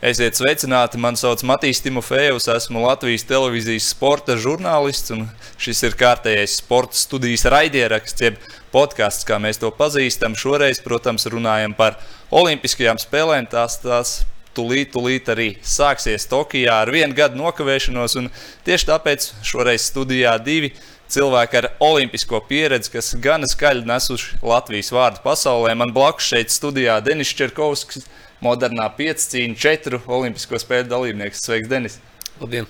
Esiet sveicināti, mani sauc Matīs Timofejovs, esmu Latvijas televīzijas sporta žurnālists, un šis ir kārtējais sporta studijas raidieraksts, jeb podkāsts, kā mēs to pazīstam. Šoreiz, protams, runājam par Olimpiskajām spēlēm. Tās, tās tūlīt, tūlīt arī sāksies Tokijā ar vienu gadu nokavēšanos, un tieši tāpēc šoreiz studijā divi cilvēki ar olimpisko pieredzi, kas gan skaļi nesuši Latvijas vārdu pasaulē. Man blakus šeit studijā Denis Čerkovskis modernā piecīņa, četru olimpisko spēļu dalībnieks. Sveiks, Denis! Labdien!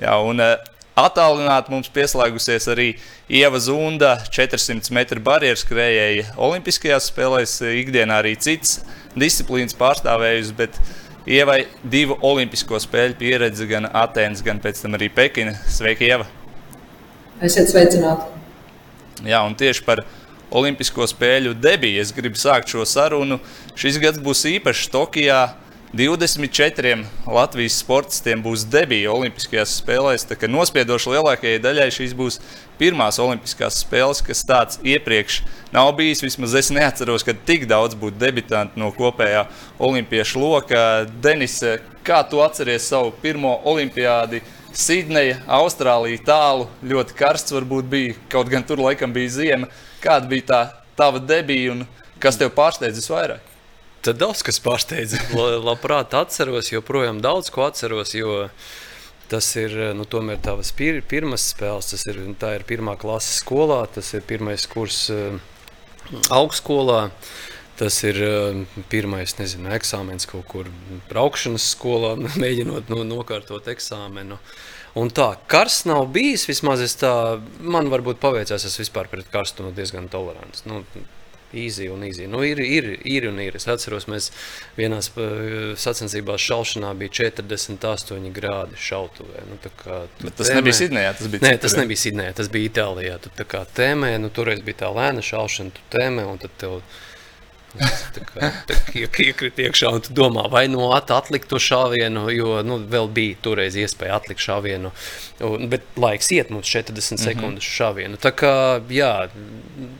Jā, un uh, attālināti mums pieslēgusies arī Ieva Zunda, 400 metru barjeras skrejēja Olimpiskajās spēlēs, ikdienā arī citas disciplīnas pārstāvējusi. Bet Ievai divu olimpisko spēļu pieredze gan Atenas, gan pēc tam arī Pekina. Sveika, Ieva! Esiet sveicināti! Jā, un tieši par Olimpisko spēļu debiju. Es gribu sākt šo sarunu. Šis gads būs īpašs Tokijā. 24 Latvijas sportistiem būs debija Olimpiskajās spēlēs. Nospiedoši lielākajai daļai šīs būs pirmās Olimpiskās spēles, kas tāds iepriekš nav bijis. Vismaz es neatceros, ka tik daudz būtu debitantu no kopējā olimpiešu loka. Denis, kā tu atceries savu pirmo olimpiādi? Sidneja, Austrālija tālu, ļoti karsts varbūt bija, kaut gan tur laikam bija ziema. Kāda bija tā tava debija un kas tev pārsteidza visvairāk? Tad daudz kas pārsteidza. Labprāt, atceros, joprojām daudz ko atceros. Tas ir nu, tomēr tavas pir pirmās spēles, tas ir, ir pirmā klase skolā, tas ir pirmais kurs uh, augstskolā. Tas ir uh, pirmais nezinu, eksāmens kaut kur braukšanas skolā, mēģinot no, nokārtot eksāmenu. Un tā, karsts nav bijis. Vismaz es tā, man varbūt paveicās, es vispār pret karstumu diezgan tolerants. Nu, Easy un easy. Nu, ir, ir, ir un ir. Es atceros, mēs vienā sacensībās šaušanā bija 48 grādi šautavē. Nu, kā, tas tēmē... nebija Sidnejā, tas bija Nē, tas nebija Sidnejā, tas bija Itālijā. Tu tā kā tēmē, nu, toreiz bija tā lēna šaušana, tu tēmē un tad tev tā iekrīt iekšā un domā, vai no nu at, atlikt to šāvienu, jo nu, vēl bija toreiz iespēja atlikt šāvienu. Un, bet laiks iet mums 40 mm -hmm. sekundes šāvienu. Tā kā, jā,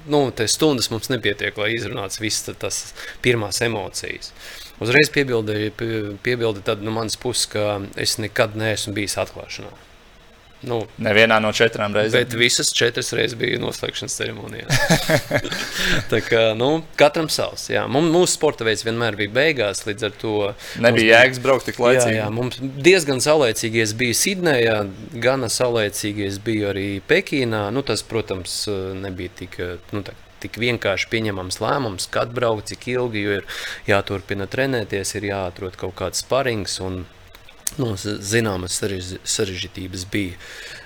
nu, stundas mums nepietiek, lai izrunātu visas tās pirmās emocijas. Uzreiz piebildi, piebildi tad no manas puses, ka es nekad neesmu bijis atklāšanā. Nu, Nevienā no četrām reizēm. Bet visas četras reizes bija noslēgšanas ceremonijā. tā kā nu, katram savs. Jā. Mums, mūsu sporta veids vienmēr bija beigās. Līdz ar to nebija jēgas braukt tik laicīgi. Jā, jā, mums diezgan saulēcīgi es biju Sidnejā, gana saulēcīgi es biju arī Pekīnā. Nu, tas, protams, nebija tik. Nu, tā, tik vienkārši pieņemams lēmums, kad braukt, cik ilgi, jo ir jāturpina trenēties, ir jāatrod kaut kāds sparings. Un, nu, zināmas sarežģītības bija.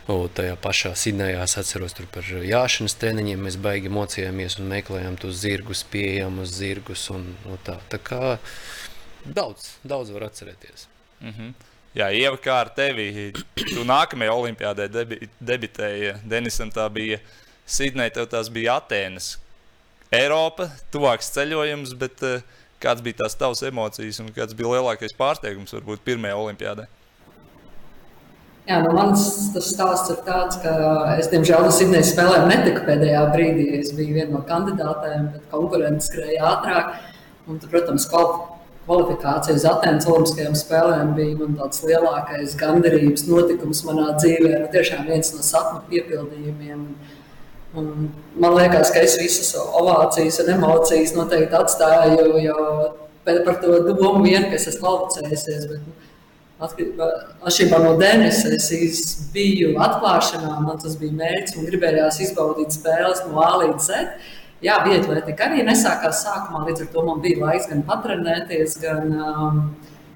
O, tajā pašā Sidnejā es atceros par jāšanas treniņiem. Mēs baigi mocījāmies un meklējām tos zirgus, pieejamus zirgus. Un, no tā. tā kā daudz, daudz var atcerēties. Mm -hmm. Jā, Ieva, kā ar tevi? Tu nākamajā olimpiādē debi debitēji. Denisam tā bija Sidneja, tev tās bija Atēnas. Eiropa, tuvāks ceļojums, bet uh, Kāds bija tās tavas emocijas un kāds bija lielākais pārsteigums varbūt pirmajā olimpiādē? Jā, nu mans stāsts ir tāds, ka es, diemžēl, uz Sidnejas spēlēm netiku pēdējā brīdī. Es biju viena no kandidātēm, bet konkurence skrēja ātrāk. Un, tad, protams, kvalifikācija uz Atenas Olimpiskajām spēlēm bija tāds lielākais gandarījums notikums manā dzīvē. Nu, tiešām viens no sapņu piepildījumiem. Un, Un man liekas, ka es visas ovācijas un emocijas noteikti atstāju jau par to domu, vien, ka es kvalificējusies. Bet, Atšķirībā no Denisa, es biju atklāšanā, man tas bija mērķis un gribējās izbaudīt spēles no A līdz Z. Jā, vietlētika arī nesākās sākumā, līdz ar to man bija laiks gan patrenēties, gan um,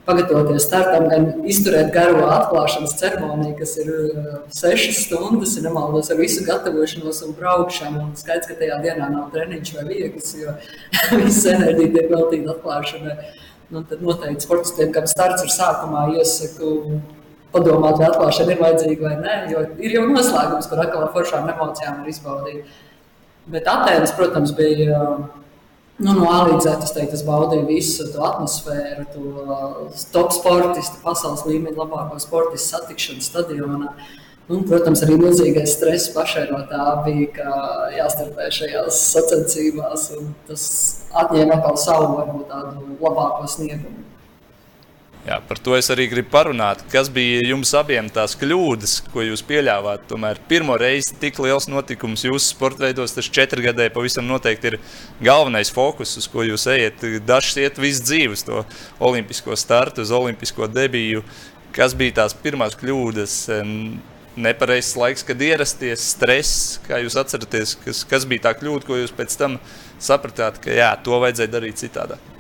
pagatavoties startam, gan izturēt garo atklāšanas ceremoniju, kas ir uh, sešas stundas, ja nemaldos ar visu gatavošanos un braukšanu. Un skaidrs, ka tajā dienā nav treniņš vai viegls, jo viss enerģija tiek veltīta atklāšanai. Nu, tad noteikti sportistiem, kam starts ir sākumā, iesaku padomāt, vai atklāšana ir vajadzīga vai nē, jo ir jau noslēgums, kur atkal ar foršām emocijām ir izbaudīt. Bet Atēnas, protams, bija Nu, no A līdz Z es teiktu, es baudīju visu to atmosfēru, to top sportistu, pasaules līmeņa labāko sportistu satikšanu stadionā. Un, protams, arī milzīgais stress pašai no tā bija, ka jāstartē šajās sacensībās. Tas atņēma atkal savu, varbūt tādu labāko sniegumu. Jā, par to es arī gribu parunāt. Kas bija jums abiem tās kļūdas, ko jūs pieļāvāt? Tomēr pirmo reizi tik liels notikums jūsu sporta veidos, tas četrgadē pavisam noteikti ir galvenais fokus, uz ko jūs ejat. Dažs iet visu dzīvi uz to olimpisko startu, uz olimpisko debiju. Kas bija tās pirmās kļūdas? Nepareizs laiks, kad ierasties, stress, kā jūs atceraties, kas, kas bija tā kļūda, ko jūs pēc tam sapratāt, ka jā, to vajadzēja darīt citādāk.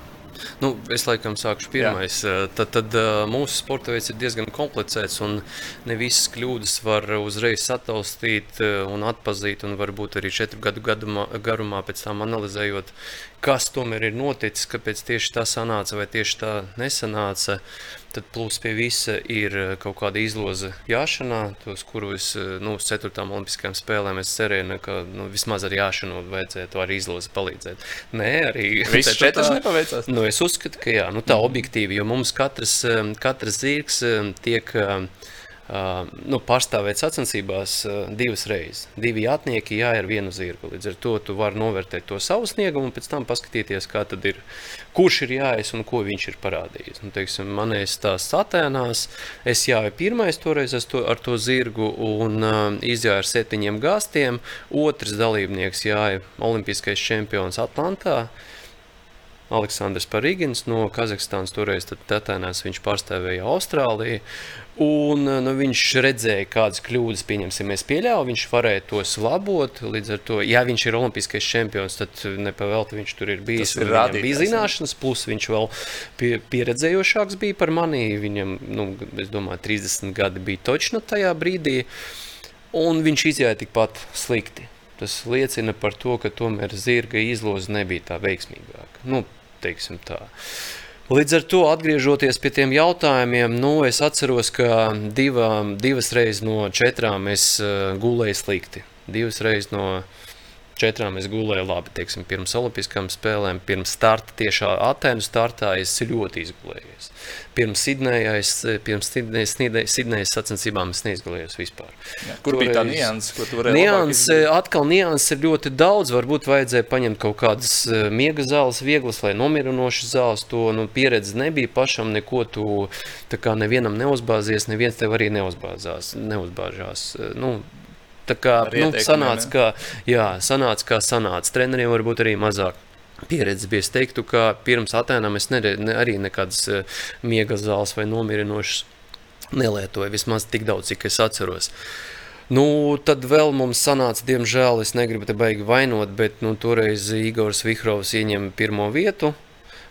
Nu, es laikam sākšu pirmais. Jā. Tad, tad mūsu sporta veids ir diezgan komplicēts, un ne visas kļūdas var uzreiz sataustīt un atpazīt. Un varbūt arī četru gadu gadumā, garumā pēc tam analizējot, kas tomēr ir noticis, kāpēc tieši tā sanāca vai tieši tā nesanāca. Tad plus pie visa ir eh, kaut kāda izloze jāšanā, tos, kurus eh, nu, uz ceturtām olimpiskajām spēlēm es cerēju, ka nu, vismaz ar jāšanu vajadzētu arī izloze palīdzēt. Nē, arī tas četras nepaveicās. Nu, es uzskatu, ka jā, nu, tā mm. objektīvi, jo mums katrs, katrs zirgs tiek Uh, nu, pārstāvēt sacensībās uh, divas reizes. Divi jātnieki, jā, ir vienu zirgu. Līdz ar to tu vari novērtēt to savu sniegumu un pēc tam paskatīties, tad ir, kurš ir jāies un ko viņš ir parādījis. Nu, teiksim, manējais tās satēnās, es jāju pirmais toreiz to, ar to zirgu un uh, izjāju ar septiņiem gāstiem. Otrs dalībnieks jāja olimpiskais čempions Atlantā. Aleksandrs Parīgins no Kazahstānas. Toreiz Tatēnās viņš pārstāvēja Austrāliju. Un, nu, viņš redzēja, kādas kļūdas mēs pieļāvām. Viņš varēja tos labot. Līdz ar to, ja viņš ir olimpiskais čempions, tad nepavēlti viņš tur ir bijis. Ir rādītājs, bija zināšanas, plus viņš vēl pie, pieredzējošāks bija par mani. Viņam, nu, es domāju, 30 gadi bija točna tajā brīdī. Un viņš izjāja tikpat slikti. Tas liecina par to, ka tomēr zirga izloze nebija tā veiksmīgāka. Nu, teiksim tā. Līdz ar to, atgriežoties pie tiem jautājumiem, nu, es atceros, ka divā, divas reizes no četrām es uh, gulēju slikti. Divas reizes no četrām es gulēju labi. Teiksim, pirms Olimpiskām spēlēm, pirms starta, tiešā Atēnu startā es ļoti izgulējies. Pirms Sidnejas, pirms Sidnejas sacensībām es neizgulējos vispār. Jā, kur Toreiz, bija tā nianses, ko tu varēji nianse, atkal nianses ir ļoti daudz. Varbūt vajadzēja paņemt kaut kādas e, miega zāles, vieglas vai nomierinošas zāles. To nu, pieredze nebija pašam, neko tu kā nevienam neuzbāzies, neviens tev arī neuzbāzās. neuzbāžās. E, nu, Tā kā nu, sanāca, kā, jā, sanāca, kā sanāca. Treneriem varbūt arī mazāk pieredze bija. Es teiktu, ka pirms Atēnām es ne, ne, arī nekādas uh, miega zāles vai nomierinošas nelietoju, vismaz tik daudz, cik es atceros. Nu, tad vēl mums sanāca, diemžēl, es negribu te baigi vainot, bet nu, toreiz Igors Vihrovs ieņem pirmo vietu.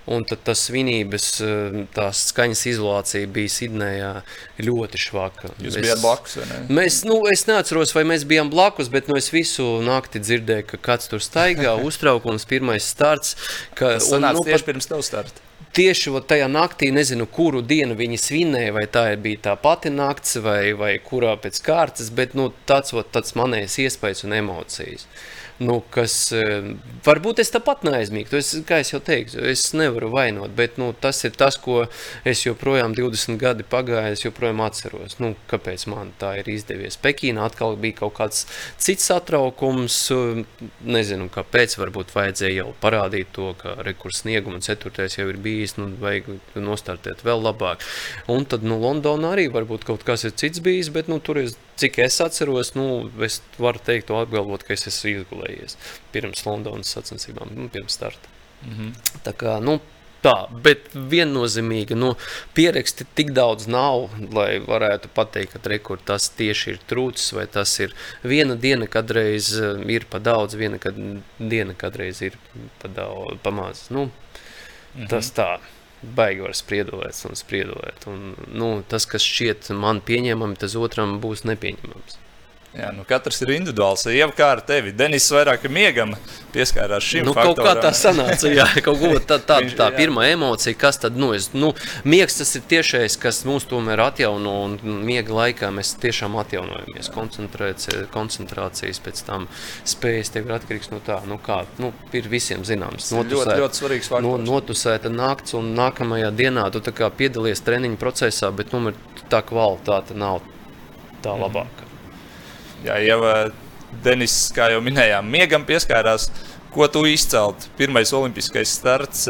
Un tad tas svinības, eh, tās skaņas izolācija bija Sidnejā ļoti švaka. Jūs es, bijāt blakus, ne? Mēs, nu, es neatceros, vai mēs bijām blakus, bet nu, es visu nakti dzirdēju, ka kāds tur staigā, uztraukums, pirmais starts. Ka, tas sanāca un, nu, tieši pat, pirms tev starta. Tieši tajā naktī, nezinu, kuru dienu viņi svinēja, vai tā bija tā pati nakts, vai, vai kurā pēc kārtas, bet nu, tāds, tāds manējais iespējas un emocijas. Nu, kas eh, varbūt es tāpat neaizmīgtu. Es, kā jau teicu, es nevaru vainot, bet nu, tas ir tas, ko es joprojām 20 gadi pagāju, es joprojām atceros. Nu, kāpēc man tā ir izdevies? Pekīnā atkal bija kaut kāds cits satraukums. Nezinu, kāpēc. Varbūt vajadzēja jau parādīt to, ka rekurs snieguma ceturtais jau ir bijis, nu, vajag nostartēt vēl labāk. Un tad nu, Londonā arī varbūt kaut kas ir cits bijis, bet nu, tur es cik es atceros, nu, es varu teikt, apgalvot, ka es esmu izgulējies pirms Londonas sacensībām, nu, pirms starta. Mm -hmm. Tā kā, nu, tā, bet viennozīmīgi, nu, pieraksti tik daudz nav, lai varētu pateikt, ka rekur, tas tieši ir trūcis, vai tas ir viena diena, kadreiz eh, ir pa daudz, viena kad, diena, kadreiz ir pa daudz, pa maz. Nu, -hmm. Tas tā baigi var spriedolēt un spriedolēt. Un, nu, tas, kas šķiet man pieņemami, tas otram būs nepieņemams. Jā, nu katrs ir individuāls. Ar tevi, Denis, vairāk miegam pieskārās šim nu, faktoram. Kaut kā tā sanāca, jā, kaut ko tā, tā, tā, tā pirmā emocija, kas tad, nu, es, nu, miegs tas ir tiešais, kas mūs tomēr atjauno, un miega laikā mēs tiešām atjaunojamies. Koncentrācijas pēc tam spējas tev ir atkarīgs no tā, nu kā, nu, ir visiem zināms. Notusēt, ļoti, ļoti svarīgs faktors. No, notusēta nakts, un nākamajā dienā tu tā kā piedalies treniņu procesā, bet, nu, tā kvalitāte nav tā mhm. labāka. Mm. Jā, jau Denis, kā jau minējām, miegam pieskārās. Ko tu izcelt? Pirmais olimpiskais starts,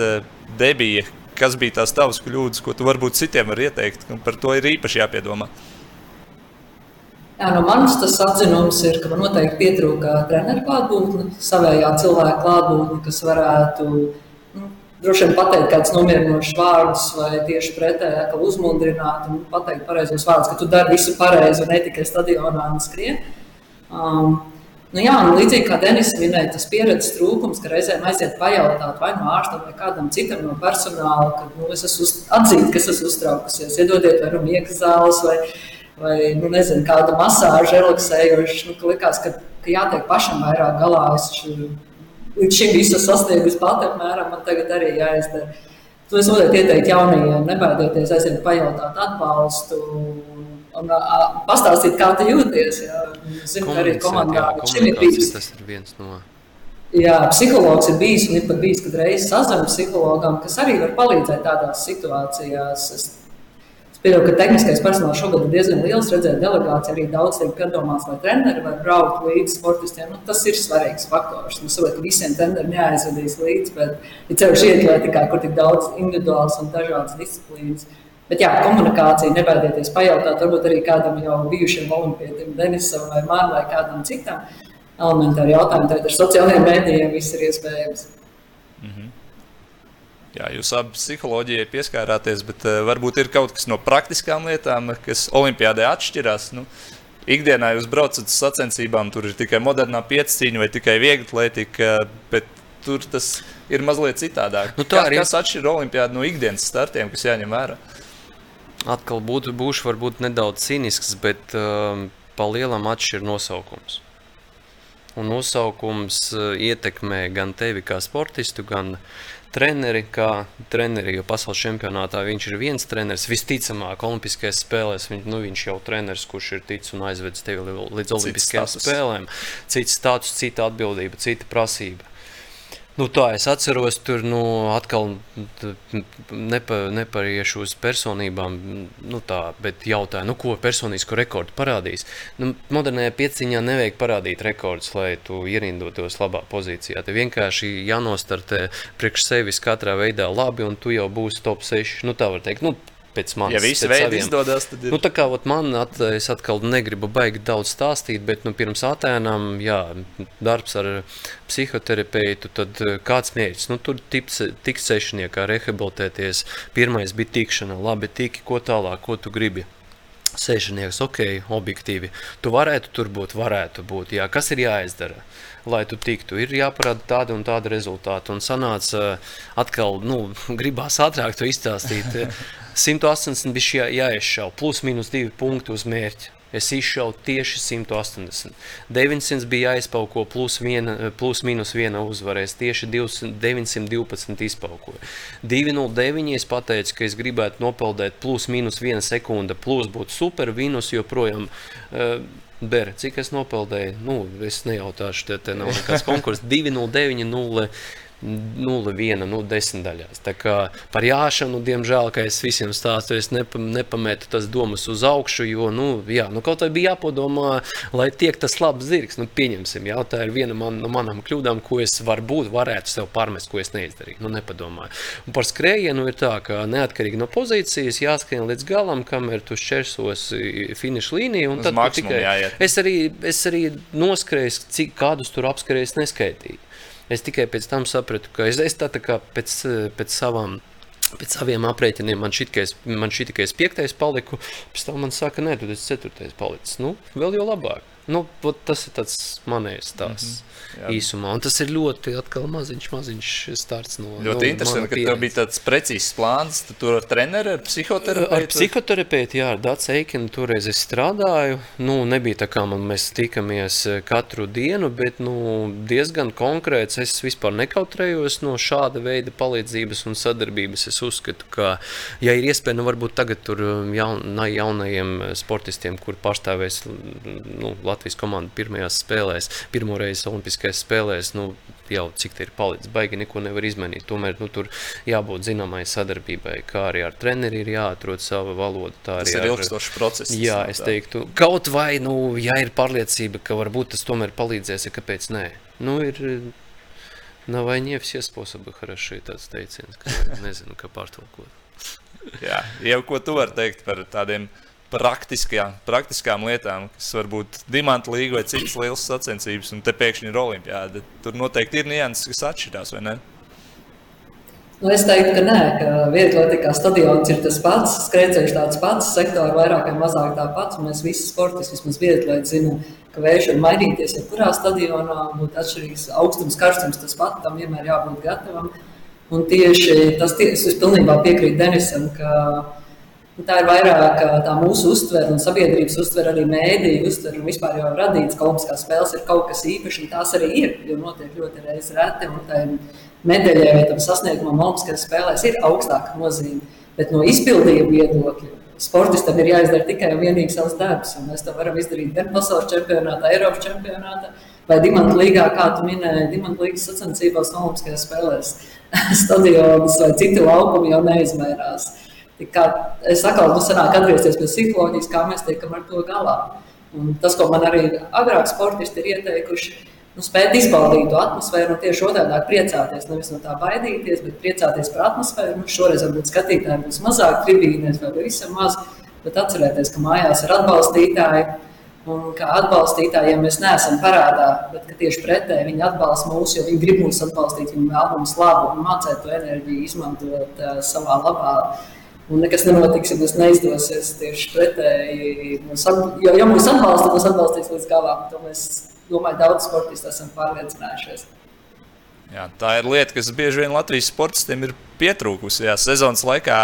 debija. kas bija tās tavas kļūdas, ko tu varbūt citiem var ieteikt. Par to ir īpaši jāpiedomā. Jā, no manis tas atzinums ir, ka man noteikti pietrūka treneru klātbūtne, savējā cilvēka klātbūtne, kas varētu nu, droši vien pateikt kādus nomierinošus vārdus, vai tieši pretēji uzmundrināt un pateikt pareizos vārdus, ka tu dari visu pareizi un ne tikai stadionā un skrien. Um, Nu, jā, nu, līdzīgi kā Denis minēja, tas pieredzes trūkums, ka reizēm aiziet pajautāt vai no ārsta vai kādam citam no personāla, ka nu, es esmu atzīta, ka es esmu uztraukusies. Iedodiet vai nu miegas zāles vai, vai nu, nezinu, kāda masāža, relaksējoša. Nu, ka likās, ka, ka jātiek pašam vairāk galā. Es līdz šim visu sasniegusi pati apmēram, man tagad arī jāizdara. To es noteikti ieteiktu jaunajiem, nebaidieties aiziet pajautāt atbalstu un uh, pastāstīt, kā tu jūties. Zinu, ka arī komandā šim ir bijis. Tas ir viens no. Jā, psihologs ir bijis un ir pat bijis, kad reizes sazvanīt psihologam, kas arī var palīdzēt tādās situācijās. Es, es pieņemu, ka tehniskais personāls šogad ir diezgan liels. Redzēt, delegācija arī daudz tiek padomāts, vai treneri var braukt līdzi sportistiem. Nu, tas ir svarīgs faktors. Es saprotu, ka visiem treneriem neaizvedīs līdzi, bet ir ceļš iekļautikā, kur tik daudz individuāls un dažādas disciplīnas. Bet jā, komunikācija, nebaidieties pajautāt, varbūt arī kādam jau bijušam olimpietim, Denisam vai man vai kādam citam. Elementāri jautājumi, tad ar sociālajiem mēdījiem viss ir iespējams. Mm -hmm. Jā, jūs abi psiholoģijai pieskārāties, bet uh, varbūt ir kaut kas no praktiskām lietām, kas olimpiādē atšķirās. Nu, ikdienā jūs braucat uz sacensībām, tur ir tikai modernā pieciņa vai tikai viegla atlētika, bet tur tas ir mazliet citādāk. Nu, Kā, arī... Kas atšķir olimpiādu no ikdienas startiem, kas jāņem vērā? Atkal būtu, būšu varbūt nedaudz cīnisks, bet um, pa lielam atšķir nosaukums. Un nosaukums uh, ietekmē gan tevi kā sportistu, gan treneri, kā treneri, jo pasaules čempionātā viņš ir viens treneris. Visticamāk, Olimpiskajās spēlēs viņ, nu, viņš jau treneris, kurš ir ticis un aizvedis tevi līdz Olimpiskajām spēlēm. Cits status, cita atbildība, cita prasība. Nu, tā es atceros, tur nu, atkal nepa, nepariešu uz personībām, nu, tā, bet jautāju, nu, ko personisku rekordu parādīs. Nu, modernajā pieciņā nevajag parādīt rekordus, lai tu ierindotos labā pozīcijā. Te vienkārši jānostartē priekš sevis katrā veidā labi, un tu jau būsi top 6. Nu, tā var teikt, nu, pēc manis. Ja viss veids izdodas, tad ir. Nu, tā kā ot, man, at, es atkal negribu baigi daudz stāstīt, bet nu, pirms Atēnām, jā, darbs ar psihoterapeitu, tad eh, kāds mērķis? Nu, tur tiks, tiks sešniekā rehabilitēties. Pirmais bija tikšana, labi tiki, ko tālāk, ko tu gribi. Sēžamnieks, ok, objektīvi. Tu varētu tur būt, varētu būt. Jā, kas ir jāizdara? Lai tu tiktu, ir jāparāda tāda un tāda rezultāta. Un sanāca, atkal, nu, gribās ātrāk to izstāstīt. 180 bija jāizšauj, plus minus 2 punkti uz mērķi. Es izšauju tieši 180. 900 bija jāizpauko plus, viena, plus minus viena uzvara. Es tieši 200, 912 izpaukoju. 209 es pateicu, ka es gribētu nopeldēt plus minus viena sekunde. Plus būtu super, minus joprojām. Uh, Ber, cik es nopeldēju? Nu, es nejautāšu, te, te nav nekāds konkurss. 209, 0. 0,1 nu, desmitdaļās. Tā kā par jāšanu, diemžēl, kā es visiem stāstu, es nepa, nepametu tas domas uz augšu, jo, nu, jā, nu kaut vai bija jāpadomā, lai tiek tas labs zirgs, nu, pieņemsim, jā, tā ir viena man, no manām kļūdām, ko es varbūt varētu sev pārmest, ko es neizdarīju, nu, nepadomāju. Un par skrējienu ir tā, ka neatkarīgi no pozīcijas jāskrien līdz galam, kamēr tu šķērsos finiša līniju, un tad tikai jāiet. es arī, es arī noskrēju, cik kādus tur apskrējus neskaitīju. Es tikai pēc tam sapratu, ka es, es tā, tā kā pēc, pēc savām. Pēc saviem aprēķiniem man šķiet, ka es, man šķiet, ka es piektais paliku. Pēc tam man saka, nē, tu esi ceturtais palicis. Nu, vēl jau labāk. Nu, tas ir tāds manējs stāsts. Mm -hmm. Jā. īsumā. Un tas ir ļoti maziņš, maziņš starts no. Ļoti no interesanti, ka tev bija tāds precīzs plāns. Tu tur ar treneru, ar psihoterapeitu? Ar psihoterapeitu, jā, ar Dācis Eikinu toreiz es strādāju. Nu, nebija tā kā man mēs tikamies eh, katru dienu, bet nu, diezgan konkrēts. Es vispār nekautrējos no šāda veida palīdzības un sadarbības. Es uzskatu, ka, ja ir iespēja, nu varbūt tagad tur um, jaun, jaunajiem sportistiem, kur pārstāvēs nu, Latvijas komanda pirmajās spēlēs, pirmo reizi Olimpiskajās olimpiskajās spēlēs, nu, jau cik tā ir palicis, baigi neko nevar izmainīt. Tomēr nu, tur jābūt zināmai sadarbībai, kā arī ar treneri ir jāatrod sava valoda. Tas ir ar... ilgstošs process. Jā, es teiktu, kaut vai, nu, ja ir pārliecība, ka varbūt tas tomēr palīdzēs, ja kāpēc nē. Nu, ir, На войне все способы хороши, tāds teiciens, ka nezinu, kā pārtulkot. Jā, jau ko tu vari teikt par tādiem praktiskajām, praktiskām lietām, kas varbūt Dimanta līga vai citas lielas sacensības, un te pēkšņi ir olimpiāda. Tur noteikti ir nianses, kas atšķirās, vai ne? Nu, es teiktu, ka nē, ka vieglatlētikā stadions ir tas pats, skrejceļš tāds pats, sektori vairāk vai mazāk tāpats. Mēs visi sportisti, vismaz vieglatlēti, zinām, ka vējš var mainīties, ja kurā stadionā būtu atšķirīgs augstums, karstums, tas pats, tam vienmēr jābūt gatavam. Un tieši tas, ties, es pilnībā piekrītu Denisam, ka tā ir vairāk tā mūsu uztvere un sabiedrības uztvere, arī mēdīju uztvere vispār jau radīts, ka Olimpiskās spēles ir kaut kas īpašs, un tās arī ir, jo notiek ļoti reiz reti, un ir medaļai vai tam sasniegumam Olimpiskajās spēlēs ir augstāka nozīme. Bet no izpildījuma viedokļa sportistam ir jāizdara tikai un vienīgi savs darbs. Mēs to varam izdarīt gan pasaules čempionātā, Eiropas čempionātā vai Dimanta līgā, kā tu minēji, Dimanta līgas sacensībās Olimpiskajās spēlēs. Stadionus vai citu laukumu jau neizmērās. Kā es atkal nu, sanāk atgriezties pie psiholoģijas, kā mēs tiekam ar to galā. Un tas, ko man arī agrāk sportisti ir ieteikuši, nu, spēt izbaudīt to atmosfēru un tieši otrādi priecāties. Nevis no tā baidīties, bet priecāties par atmosfēru. Nu, šoreiz varbūt skatītājiem būs mazāk tribīnēs vai visam maz, bet atcerēties, ka mājās ir atbalstītāji. Un kā atbalstītājiem mēs neesam parādā, bet tieši pretēji viņi atbalsta mūs, jo viņi grib mūs atbalstīt, viņi vēl mums labu un mācīt to enerģiju, izmantot uh, savā labā. Un nekas nenotiks, ja mums neizdosies tieši pretēji. Jo, ja mūs atbalsta, mūs atbalstīs līdz galam. To mēs domāju, daudz sportistu esam pārliecinājušies. Jā, tā ir lieta, kas bieži vien Latvijas sportistiem ir pietrūkusi. Jā, sezonas laikā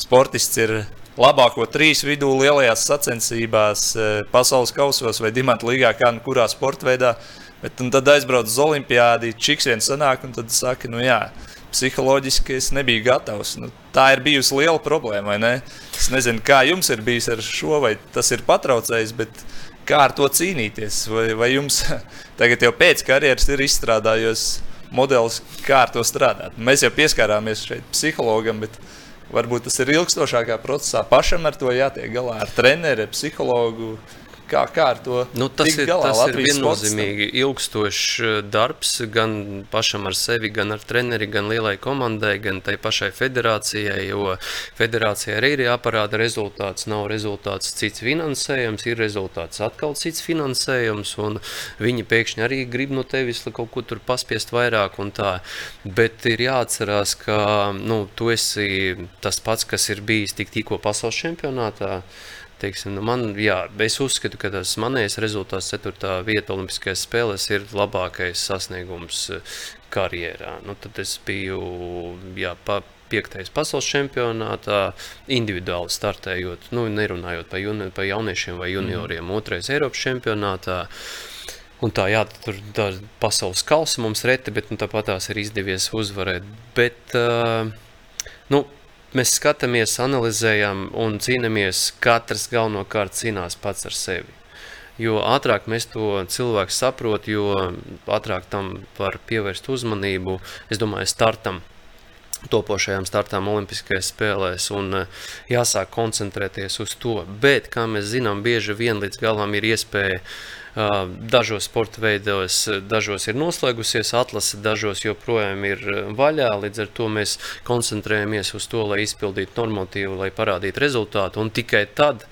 sportists ir labāko trīs vidū lielajās sacensībās, e, pasaules kausos vai dimanta līgā, kā nu kurā sporta veidā. Bet tad aizbrauc uz olimpiādi, čiks viens sanāk, un tad saka, nu jā, psiholoģiski es nebiju gatavs. Nu, tā ir bijusi liela problēma, ne? Es nezinu, kā jums ir bijis ar šo, vai tas ir patraucējis, bet kā ar to cīnīties? Vai, vai jums tagad jau pēc karjeras ir izstrādājies modelis, kā ar to strādāt? Mēs jau pieskārāmies šeit psihologam, bet varbūt tas ir ilgstošākā procesā. Pašam ar to jātiek galā ar treneri, psihologu. Kā, kā ar to nu, tas ir, galā, tas Latvijas ir viennozīmīgi ilgstošs eh, darbs gan pašam ar sevi, gan ar treneri, gan lielai komandai, gan tai pašai federācijai. Jo federācijai arī ir jāparāda rezultāts. Nav rezultāts cits finansējums, ir rezultāts atkal cits finansējums. Viņi pēkšņi arī grib no tevis kaut ko tur paspiest vairāk. Bet ir jāatcerās, ka nu, tu esi tas pats, kas ir bijis tik, tikko pasaules čempionātā. Teiksim, nu man, jā, es uzskatu, ka tas manējais rezultāts, 4. vieta Olimpiskajās spēlēs, ir labākais sasniegums eh, karjerā. Nu, tad es biju jā, pa, piektais pasaules čempionātā, individuāli startējot, nu, nerunājot par, juni, par jauniešiem vai junioriem, mm. otrais Eiropas čempionātā. Un tā, jā, tur tā pasaules kausa mums reti, bet nu, tāpat tās ir izdevies uzvarēt. Bet, uh, nu, mēs skatāmies, analizējam un cīnāmies. Katrs galvenokārt cīnās pats ar sevi. Jo ātrāk mēs to cilvēku saprotam, jo ātrāk tam var pievērst uzmanību. Es domāju, startam, topošajām startām Olimpiskajās spēlēs un eh, jāsāk koncentrēties uz to. Bet, kā mēs zinām, bieži vien līdz galam ir iespēja Dažos sporta veidos, dažos ir noslēgusies atlase, dažos joprojām ir vaļā. Līdz ar to mēs koncentrējamies uz to, lai izpildītu normatīvu, lai parādītu rezultātu. Un tikai tad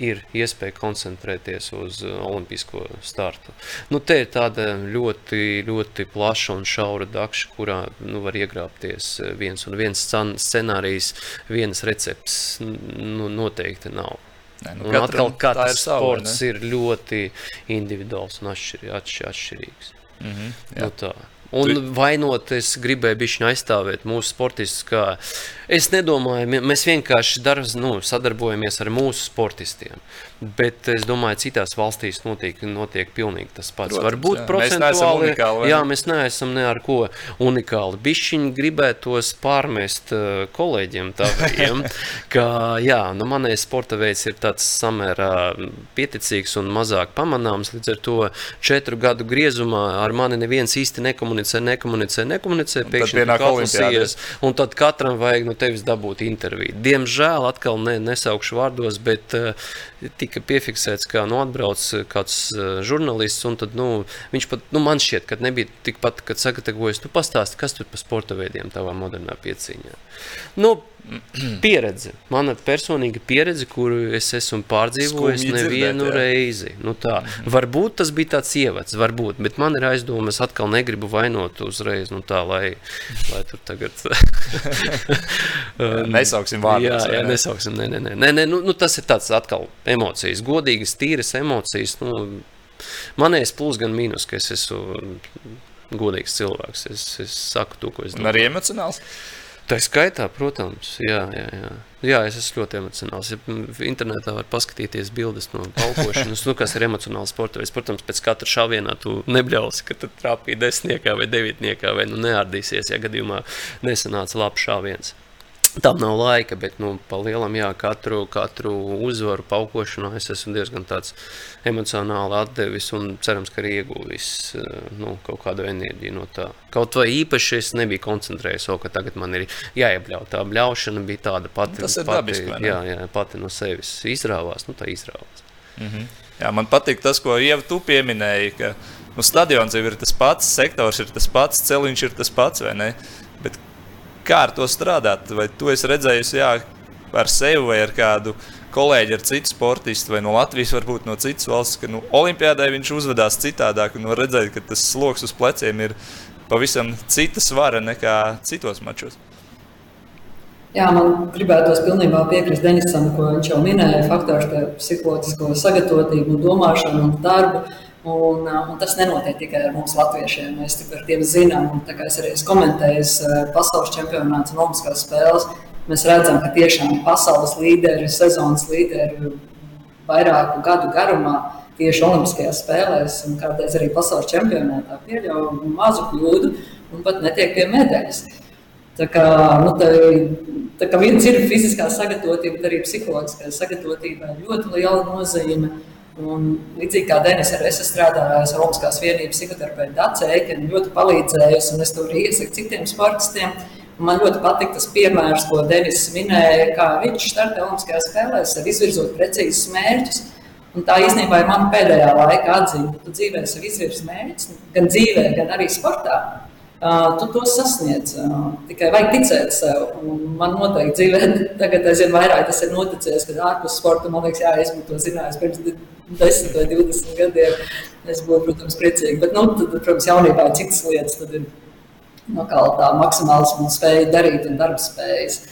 ir iespēja koncentrēties uz olimpisko startu. Nu, te ir tāda ļoti, ļoti plaša un šaura dakša, kurā nu, var iegrābties viens un viens scenārijs, vienas recepts nu, noteikti nav. Nē, nu, un atkal katrs sports ir ļoti individuāls un atšķir, atšķir, atšķirīgs. Mm -hmm, jā. nu, tā. Un vainot, es gribēju bišķiņu aizstāvēt mūsu sportistus. Es nedomāju, mēs vienkārši dar, nu, sadarbojamies ar mūsu sportistiem. Bet es domāju, ka citās valstīs notiek, notiek pilnīgi tas pats. Protams, Varbūt jā. procentuāli unikāli, jā, mēs neesam ne ar ko unikāli. Bišķiņi gribētos pārmest uh, kolēģiem taviem, ka jā, nu, manējais sporta veids ir tāds samērā pieticīgs un mazāk pamanāms. Līdz ar to četru gadu griezumā ar mani neviens īsti nekomunicē nekomunicē, nekomunicē, Pēkšņi tur olimpiādes. atlasījies, un tad katram vajag no tevis dabūt interviju. Diemžēl atkal ne, nesaukšu vārdos, bet uh, tika piefiksēts, kā nu, atbrauc kāds uh, žurnālists, tad, nu, viņš pat, nu, man šķiet, ka nebija tikpat, kad sagatavojas, tu pastāsti, kas tur pa sporta veidiem tavā modernā pieciņā. Nu, pieredze, mana personīga pieredze, kuru es esmu pārdzīvojis Skumji nevienu dzirdēt, jā. reizi. Nu tā. Varbūt tas bija tāds ievads, varbūt, bet man ir aizdomas, atkal negribu vainot uzreiz, nu tā, lai, lai tur tagad. Um, Nesauksim vārdus, Jā, jā ne? nesauksim. Nē, nē, nē. nē, nē nu, nu, tas ir tāds atkal emocijas, godīgas, tīras emocijas. Nu, manējais plus gan mīnus, ka es esmu godīgs cilvēks. Es, es saku to, ko es Un arī emocionāls. Tā skaitā, protams, jā, jā, jā. jā, es esmu ļoti emocionāls. Ja internetā var paskatīties bildes no paukošanas, nu, kas ir emocionāls sports. Protams, pēc katra šāvienā tu nebļausi, ka tu trāpīji desmitniekā vai devītniekā, vai nu neārdīsies, ja gadījumā nesanāca labs šāviens. Tam nav laika, bet nu, pa lielam, jā, katru, katru uzvaru paukošanā es esmu diezgan emocionāli atdevis un cerams, ka arī ieguvis eh, nu, kaut kādu enerģiju no tā. Kaut vai īpaši es nebiju koncentrējies, o, ka tagad man ir jāiebļauj. Tā bļaušana bija tāda pati. Tas ir pati, dabiski, vai ne? Jā, jā, pati no sevis izrāvās, nu tā izrāvās. Jā, man patīk tas, ko Ieva tu pieminēji, ka nu, stadions jau ir tas pats, sektors ir tas pats, celiņš ir tas pats, vai ne? Bet kā ar to strādāt? Vai tu esi redzējusi jā, ar sevi vai ar kādu kolēģi, ar citu sportistu, vai no Latvijas, varbūt no citas valsts, ka nu, Olimpijādē viņš uzvedās citādāk un var redzēt, ka tas sloks uz pleciem ir pavisam cita svara nekā citos mačos. Jā, man gribētos pilnībā piekrist Denisam, ko viņš jau minēja. Faktors, ka psiholoģisko sagatavotību, domāšanu un darbu. Un, uh, un tas nenotiek tikai ar mums, latviešiem. Mēs par tiem zinām, un tā kā es arī esmu komentējis uh, pasaules čempionāts un olimpiskās spēles. Mēs redzam, ka tiešām pasaules līderi, sezonas līderi vairāku gadu garumā tieši Olimpiskajās spēlēs un kādreiz arī pasaules čempionātā pieļauj mazu kļūdu un pat netiek pie medaļas. Tā kā, nu, tā, tā kā viens ir fiziskā sagatavotība, tad arī psiholoģiskā sagatavotība ļoti liela nozīme. Un, līdzīgi kā Denis, arī es esmu strādājis ar Olimpiskās vienības psihoterapeitu Dācu Eikenu, ļoti palīdzējusi, un es to arī iesaku citiem sportistiem. Un Man ļoti patīk tas piemērs, ko Denis minēja, kā viņš startē Olimpiskajās spēlēs, ar izvirzot precīzus mērķus. Un tā īstenībā ir mana pēdējā laika atziņa. Tu dzīvē sev izvirzi mērķus, gan dzīvē, gan arī sportā. Tu to sasniedz. Tikai vajag ticēt sev. Un man noteikti dzīvē, tagad aizvien vairāk tas ir noticis, kad ārpus sporta man liekas, jā, es būtu to zinājis pirms 10 vai 20 gadiem. Es būtu, protams, priecīgi. Bet, nu, tad, protams, jaunībā ir citas lietas. Tad ir nu, kā tā maksimālisma spēja darīt un darba spējas.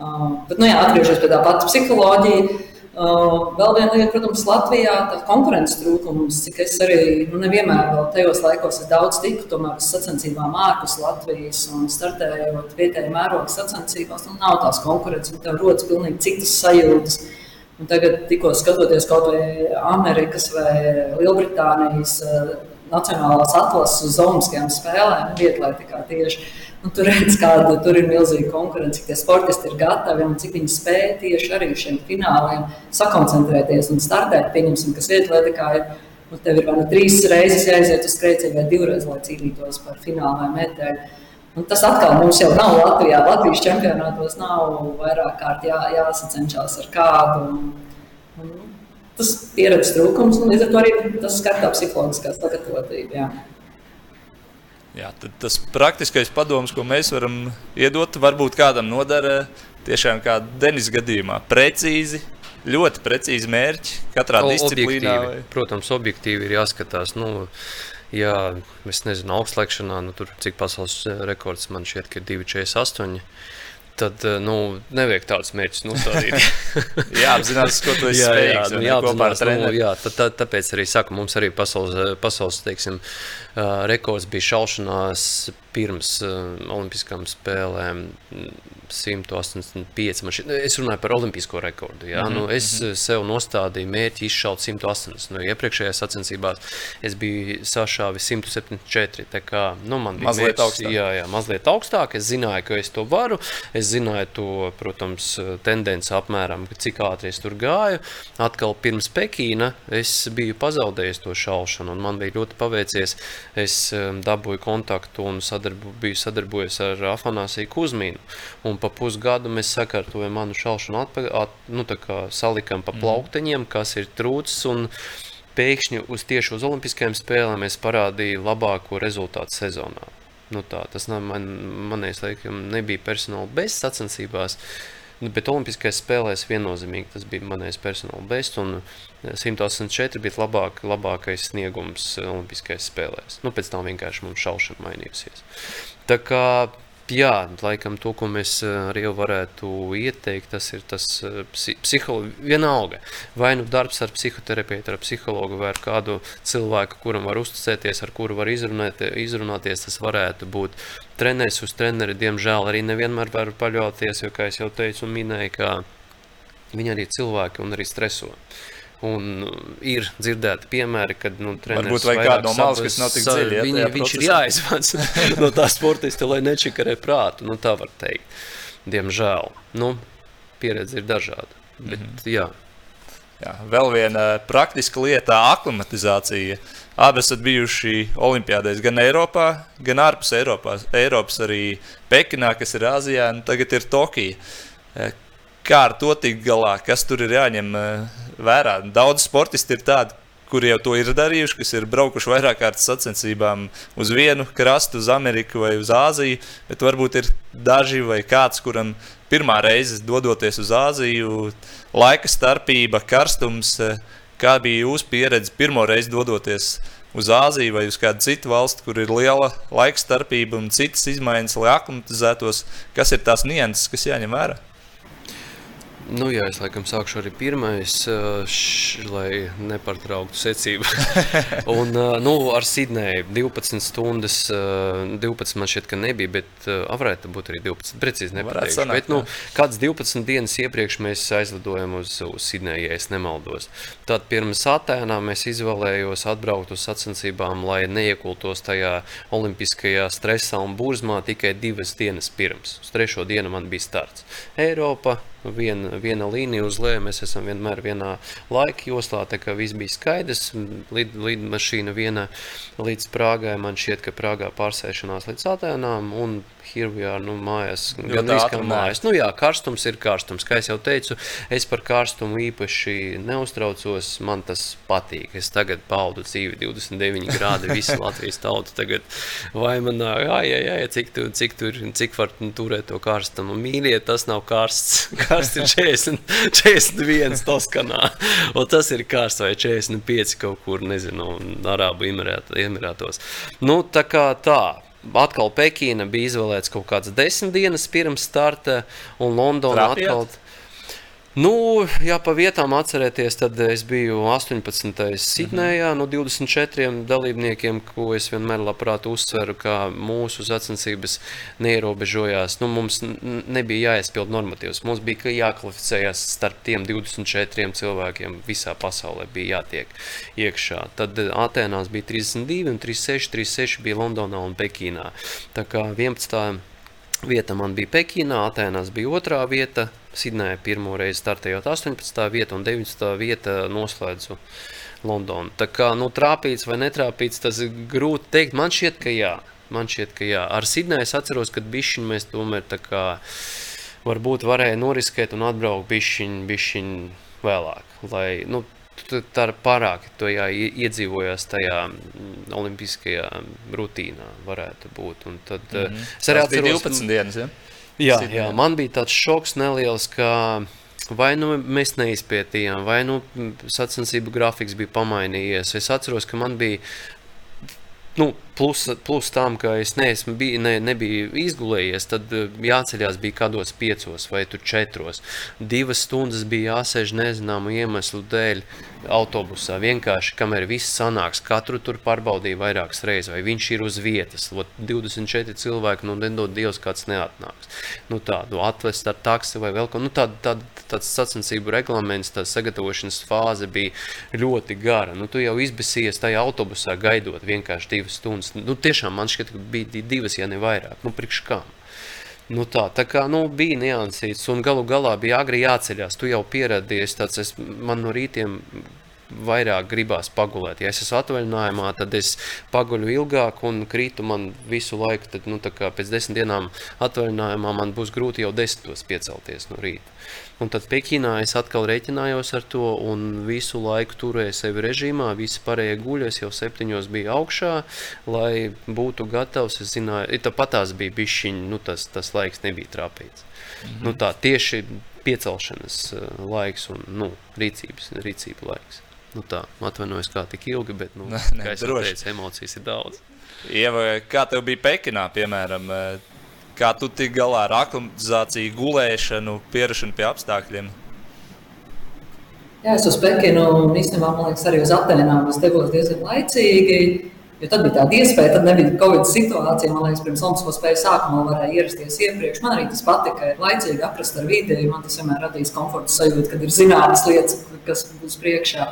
Bet, nu, jā, atgriežoties pie tā pati psiholoģija. Uh, vēl viena lieta, protams, Latvijā ir konkurences trūkums. Cik es arī nu, nevienmēr vēl tajos laikos daudz tiku, tomēr uz sacensībām ārpus Latvijas un startējot vietējā mēroga sacensībās, nu, nav tās konkurences, un tev rodas pilnīgi citas sajūtas. Un tagad, tikko skatoties kaut vai Amerikas vai Lielbritānijas uh, nacionālās atlases uz Olimpiskajām spēlēm, vietlaitikā tieši. Nu, tur redz, kāda tur ir milzīga konkurence, cik tie sportisti ir gatavi un cik viņi spēj tieši arī šiem fināliem sakoncentrēties un startēt. Pieņemsim, kas vietlaitikā ir. Nu, tev ir vai nu trīs reizes jāiziet uz skrejcienu, vai divreiz, lai cīnītos par finālu vai medaļu. Un tas atkal mums jau nav Latvijā. Latvijas čempionātos nav vairāk kārt jā, jāsacenšas ar kādu. Un, un, tas ir pieredzes trūkums, un līdz ar to arī tas skar tā psiholoģiskā sagatavotība. Jā. Jā, tas praktiskais padoms, ko mēs varam iedot, varbūt kādam nodara tiešām kā Denis gadījumā. Precīzi, ļoti precīzi mērķi katrā O- disciplīnā. objektīvi. Vai... Protams, objektīvi ir jāskatās. Nu, jā, es nezinu, augstlēkšanā, nu, tur cik pasaules rekords man šķiet, ka ir 2,48. Tad eh, nu, nevajag tādus mērķus nostādīt. Jā, apzinās, ko tu esi jā, jā, spējīgs. nu, jāapzinās, nu, jā, tā, tā, tāpēc arī saku, mums arī pasaules, pasaules teiksim, ā, rekords bija šaušanās pirms Olimpiskām spēlēm. Mm, 185. Man šī, es runāju par olimpisko rekordu. Jā, mm -hmm. nu, es mm -hmm. sev nostādīju mērķi izšaut 180. Nu, iepriekšējās sacensībās es biju sašāvis 174. Tā kā, nu, man bija mazliet mērķis, augstāk. Jā, jā, mazliet augstāk. Es zināju, ka es to varu. Es zināju to, protams, tendenci apmēram, cik ātri es tur gāju. Atkal pirms Pekīna es biju pazaudējis to šaušanu, un man bija ļoti paveicies. Es um, dabūju kontaktu un sadarbu, biju sadarbojies ar Afanāsiju Kuzmīnu. Un pa pusgadu mēs sakārtojam manu šaušanu, atpa, at, nu, salikam pa plaukteņiem, kas ir trūcis. un Pēkšņi uz tieši uz Olimpiskajām spēlēm es parādīju labāko rezultātu sezonā. Nu tā, tas man, manējais, laikam, nebija personāla bez sacensībās, nu, bet Olimpiskajās spēlēs viennozīmīgi tas bija manējais personāla. Un 184 bija labāk, labākais sniegums Olimpiskajās spēlēs. Nu, pēc tam vienkārši mums šaušana mainījusies. Tā kā Jā, laikam to, ko mēs arī varētu ieteikt, tas ir tas psiholoģiski. Vienalga, vai nu darbs ar psihoterapeitu, ar psihologu, vai ar kādu cilvēku, kuram var uzticēties, ar kuru var izrunāt, izrunāties, tas varētu būt treneris uz treneri. Diemžēl arī nevienmēr var paļauties, jo, kā jau teicu, minēju, ka viņi arī cilvēki un arī streso. Un ir dzirdēti piemēri, kad nu, Varbūt kādu no malas, kas nav tik dziļi, ja, Viņi, viņš ir jāizvāc no tā sportista, lai nečakarē prātu. Nu, tā var teikt. Diemžēl. Nu, pieredze ir dažāda. Bet, mm -hmm. jā. Jā, vēl viena praktiska lieta - aklimatizācija. Abi esat bijuši Olimpijādēs gan Eiropā, gan ārpus Eiropā. Eiropas arī Pekinā, kas ir Āzijā, un tagad ir Tokija. Kā ar to tikt galā? Kas tur ir jāņem eh, vērā? Daudz sportisti ir tādi, kuri jau to ir darījuši, kas ir braukuši vairāk kārtas sacensībām uz vienu krastu, uz Ameriku vai uz Āziju, bet varbūt ir daži vai kāds, kuram pirmā reize dodoties uz Āziju, laika starpība, karstums. eh, Kā bija jūsu pieredze pirmo reizi dodoties uz Āziju vai uz kādu citu valsti, kur ir liela laika starpība un citas izmaiņas, lai aklimatizētos? Kas ir tās nianses, kas jāņem vērā? Nu, jā, es laikam sākšu arī pirmais, š, lai nepārtrauktu secību. un, nu, ar Sidneju 12 stundas, 12 man šķiet, ka nebija, bet varētu būt arī 12. Precīzi nepateikšu. sanākt, Bet, nu, kāds 12 dienas iepriekš mēs aizlidojam uz, uz Sidneju, ja es nemaldos. Tad pirms Atēnā mēs izvēlējos atbraukt uz sacensībām, lai neiekultos tajā olimpiskajā stresā un burzmā tikai divas dienas pirms. Uz trešo dienu man bija starts. Eiropa, viena, viena līnija uz leju. Mēs esam vienmēr vienā laika joslā, tā kā viss bija skaidrs. Lid, lidmašīna viena līdz Prāgai. Man šķiet, ka Prāgā pārsēšanās līdz Atēnām un Hirvijā, nu, mājās, gan arī kā mājās. Nu, jā, karstums ir karstums. Kā jau teicu, es par karstumu īpaši neuztraucos. Man tas patīk. Es tagad paudu dzīvi 29 grādi. Visi Latvijas tauta tagad vai man nāk, jā, jā, jā, cik, tu, cik, tur, cik var nu, turēt to karstumu. Mīļie, tas nav karsts. Karsts ir 40, 41 Toskanā. Un tas ir karsts vai 45 kaut kur, nezinu, Arābu Emirātos. Nu, tā kā tā. Atkal Pekīna bija izvēlēts kaut kāds desmit dienas pirms starta, un Londonā Trāpījāt? atkal. Nu, jā, pa vietām atcerēties, tad es biju 18. Sidnejā no 24 dalībniekiem, ko es vienmēr labprāt uzsveru, ka mūsu sacensības neierobežojās. Nu, mums nebija jāizpild normatīvs. Mums bija jākvalificējas starp tiem 24 cilvēkiem visā pasaulē, bija jātiek iekšā. Tad eh, Atēnās bija 32, un 36, 36 bija Londonā un Pekīnā. Tā kā 11. Vieta man bija Pekīnā, Atēnās bija otrā vieta, Sidnējā pirmo reizi startējot 18. vieta un 19. vieta noslēdzu Londonu. Tā kā nu, trāpīts vai netrāpīts, tas ir grūti teikt. Man šķiet, ka jā. Man šķiet, ka jā. Ar Sidneju es atceros, ka bišķiņi mēs tomēr tā kā varbūt varēja noriskēt un atbraukt bišķiņi, bišķiņi vēlāk. Lai, nu, tā ir pārāk, to jā, ie- iedzīvojās tajā mm, olimpiskajā rutīnā, varētu būt. Un tad, mm -hmm. Es arī atceros, 12 dienas. Ja? Jā, jā, man bija tāds šoks neliels, ka vai nu mēs neizpētījām, vai nu sacensību grafiks bija pamainījies. Es atceros, ka man bija nu, Plus, plus tam, ka es neesmu, bij, ne, nebiju izgulējies, tad eh, jāceļās bija kādos piecos vai četros. Divas stundas bija jāsēž nezināmu iemeslu dēļ autobusā. Vienkārši, kamēr viss sanāks, katru tur pārbaudīja vairākas reizes, vai viņš ir uz vietas. Lot 24 cilvēki, nu, nedod Dievs, kāds neatnāks. Nu, tādu atvest ar taksi vai vēl ko. Nu, tā, tā, tāds sacensību reglaments, tā sagatavošanas fāze bija ļoti gara. Nu, tu jau izbēsies tajā autobusā gaidot vienkārši divas stundas. Nu, tiešām man šķiet, ka bija divas, ja ne vairāk. Nu, priekš kam? Nu tā, tā kā nu, bija niansīts, un galu galā bija agri jāceļās. Tu jau pieradies, tāds es, man no rītiem vairāk gribās pagulēt. Ja es esmu atvaļinājumā, tad es paguļu ilgāk un krītu man visu laiku. Tad, nu, pēc desmit dienām atvaļinājumā man būs grūti jau desmitos piecelties no rīta. Un tad Pekinā es atkal rēķinājos ar to un visu laiku turēju sevi režīmā. Visi pārējie guļi, es jau septiņos biju augšā, lai būtu gatavs. Es zināju, tāpat tās bija bišķiņi, nu tas, tas laiks nebija trāpīts. Mm -hmm. nu, tā tieši piecelšanas uh, laiks un nu, rīcības, rīcība laiks. Nu tā, atvainojos, kā tik ilgi, bet, nu, ne, ne, kā es teicu, emocijas ir daudz. Ieva, kā tev bija Pekinā, piemēram, kā tu tik galā ar aklimatizāciju, gulēšanu, pierašanu pie apstākļiem? Jā, es uz Pekinu un īstenībā, man liekas, arī uz Atenām es devos diezgan laicīgi. Jo tad bija tāda iespēja, tad nebija Covid situācija. Man liekas, pirms Olimpisko spēļu sākuma varēja ierasties iepriekš. Man arī tas patika, ir laicīgi aprast ar vidi. Man tas vienmēr radīs komforta sajūtu, kad ir zināmas lietas, kas būs priekšā.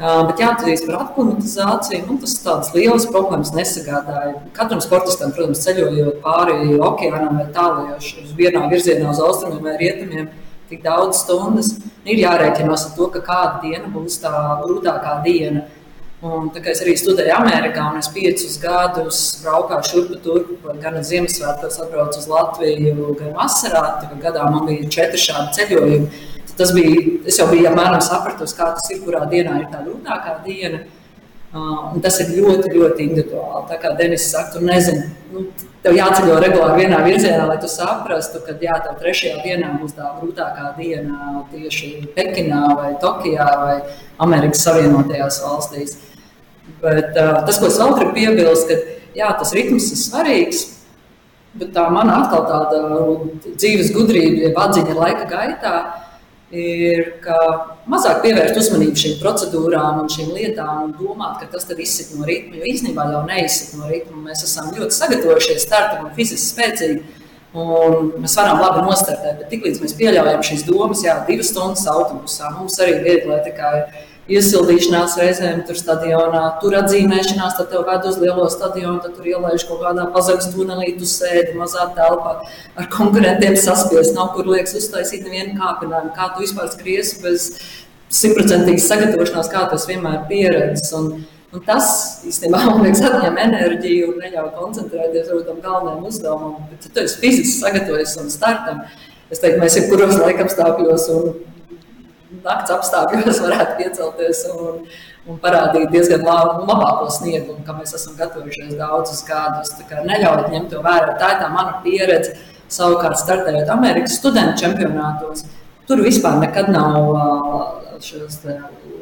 Bet jāatzīst par aklimatizāciju, nu, tas tādas lielas problēmas nesagādāja. Katram sportistam, protams, ceļojot pāri okeānam vai tālākajos uz vienā virzienā uz austrumiem vai rietumiem, tik daudz stundas, ir jārēķinās ar to, ka kāda diena būs tā grūtākā diena. Un, tā kā es arī studēju Amerikā, un es piecus gadus braukāju šurp turp, gan Ziemassvētkos, atbraucu uz Latviju, gan vasarā. Gadā man bija četri šādi ceļojumi. Tas bija, es jau biju apmēram sapratusi, kā tas ir, kurā dienā ir tā grūtākā diena. Uh, tas ir ļoti, ļoti individuāli. Tā kā Denis saka, tu nezini, nu, tev jāceļo regulāri vienā virzienā, lai tu saprastu, ka jā, tev trešajā dienā būs tā grūtākā diena tieši Pekinā vai Tokijā vai Amerikas Savienotajās valstīs. Bet uh, tas, ko es vēl gribu piebilst, ka jā, tas ritms ir svarīgs. Bet tā mana atkal tāda dzīves gudrība, jeb atziņa laika gaitā, uh, ir mazāk pievērst uzmanību šīm procedūrām un šīm lietām un domāt, ka tas izsit no ritma. Jo īstenībā jau neizsit no ritma. Mēs esam ļoti sagatavojušies startam un fiziski spēcīgi. Un mēs varam labi nostartēt, bet tiklīdz mēs pieļaujam šīs domas, jā, divas stundas autobusā, mums arī ir viegli iesildīšanās reizēm tur stadionā, tur atzīmēšanās, tad tev ved uz lielo stadionu, tad tur ielaiž kaut kādā pazemes tunelī, tu sēdi mazā telpā ar konkurentiem saspiest, nav kur liekas uztaisīt nevienu kāpinājumu, kā tu vispār skriesi bez simtprocentīgas sagatavošanās, kā tas vienmēr pieredzes. Un, un tas īstenībā man liekas atņem enerģiju un neļauj koncentrēties uz tam galvenajam uzdevumam, bet tu esi fiziski sagatavojies un startam. Es teiktu, mēs jebkuros laikapstākļos un nakts apstākļos varētu piecelties un, un parādīt diezgan labu, labāko sniegumu, kā mēs esam gatavojušies daudzus gadus. Neļaujiet ņemt to vērā. Tā ir tā mana pieredze. Savukārt, startējot Amerikas studentu čempionātos, tur vispār nekad nav šos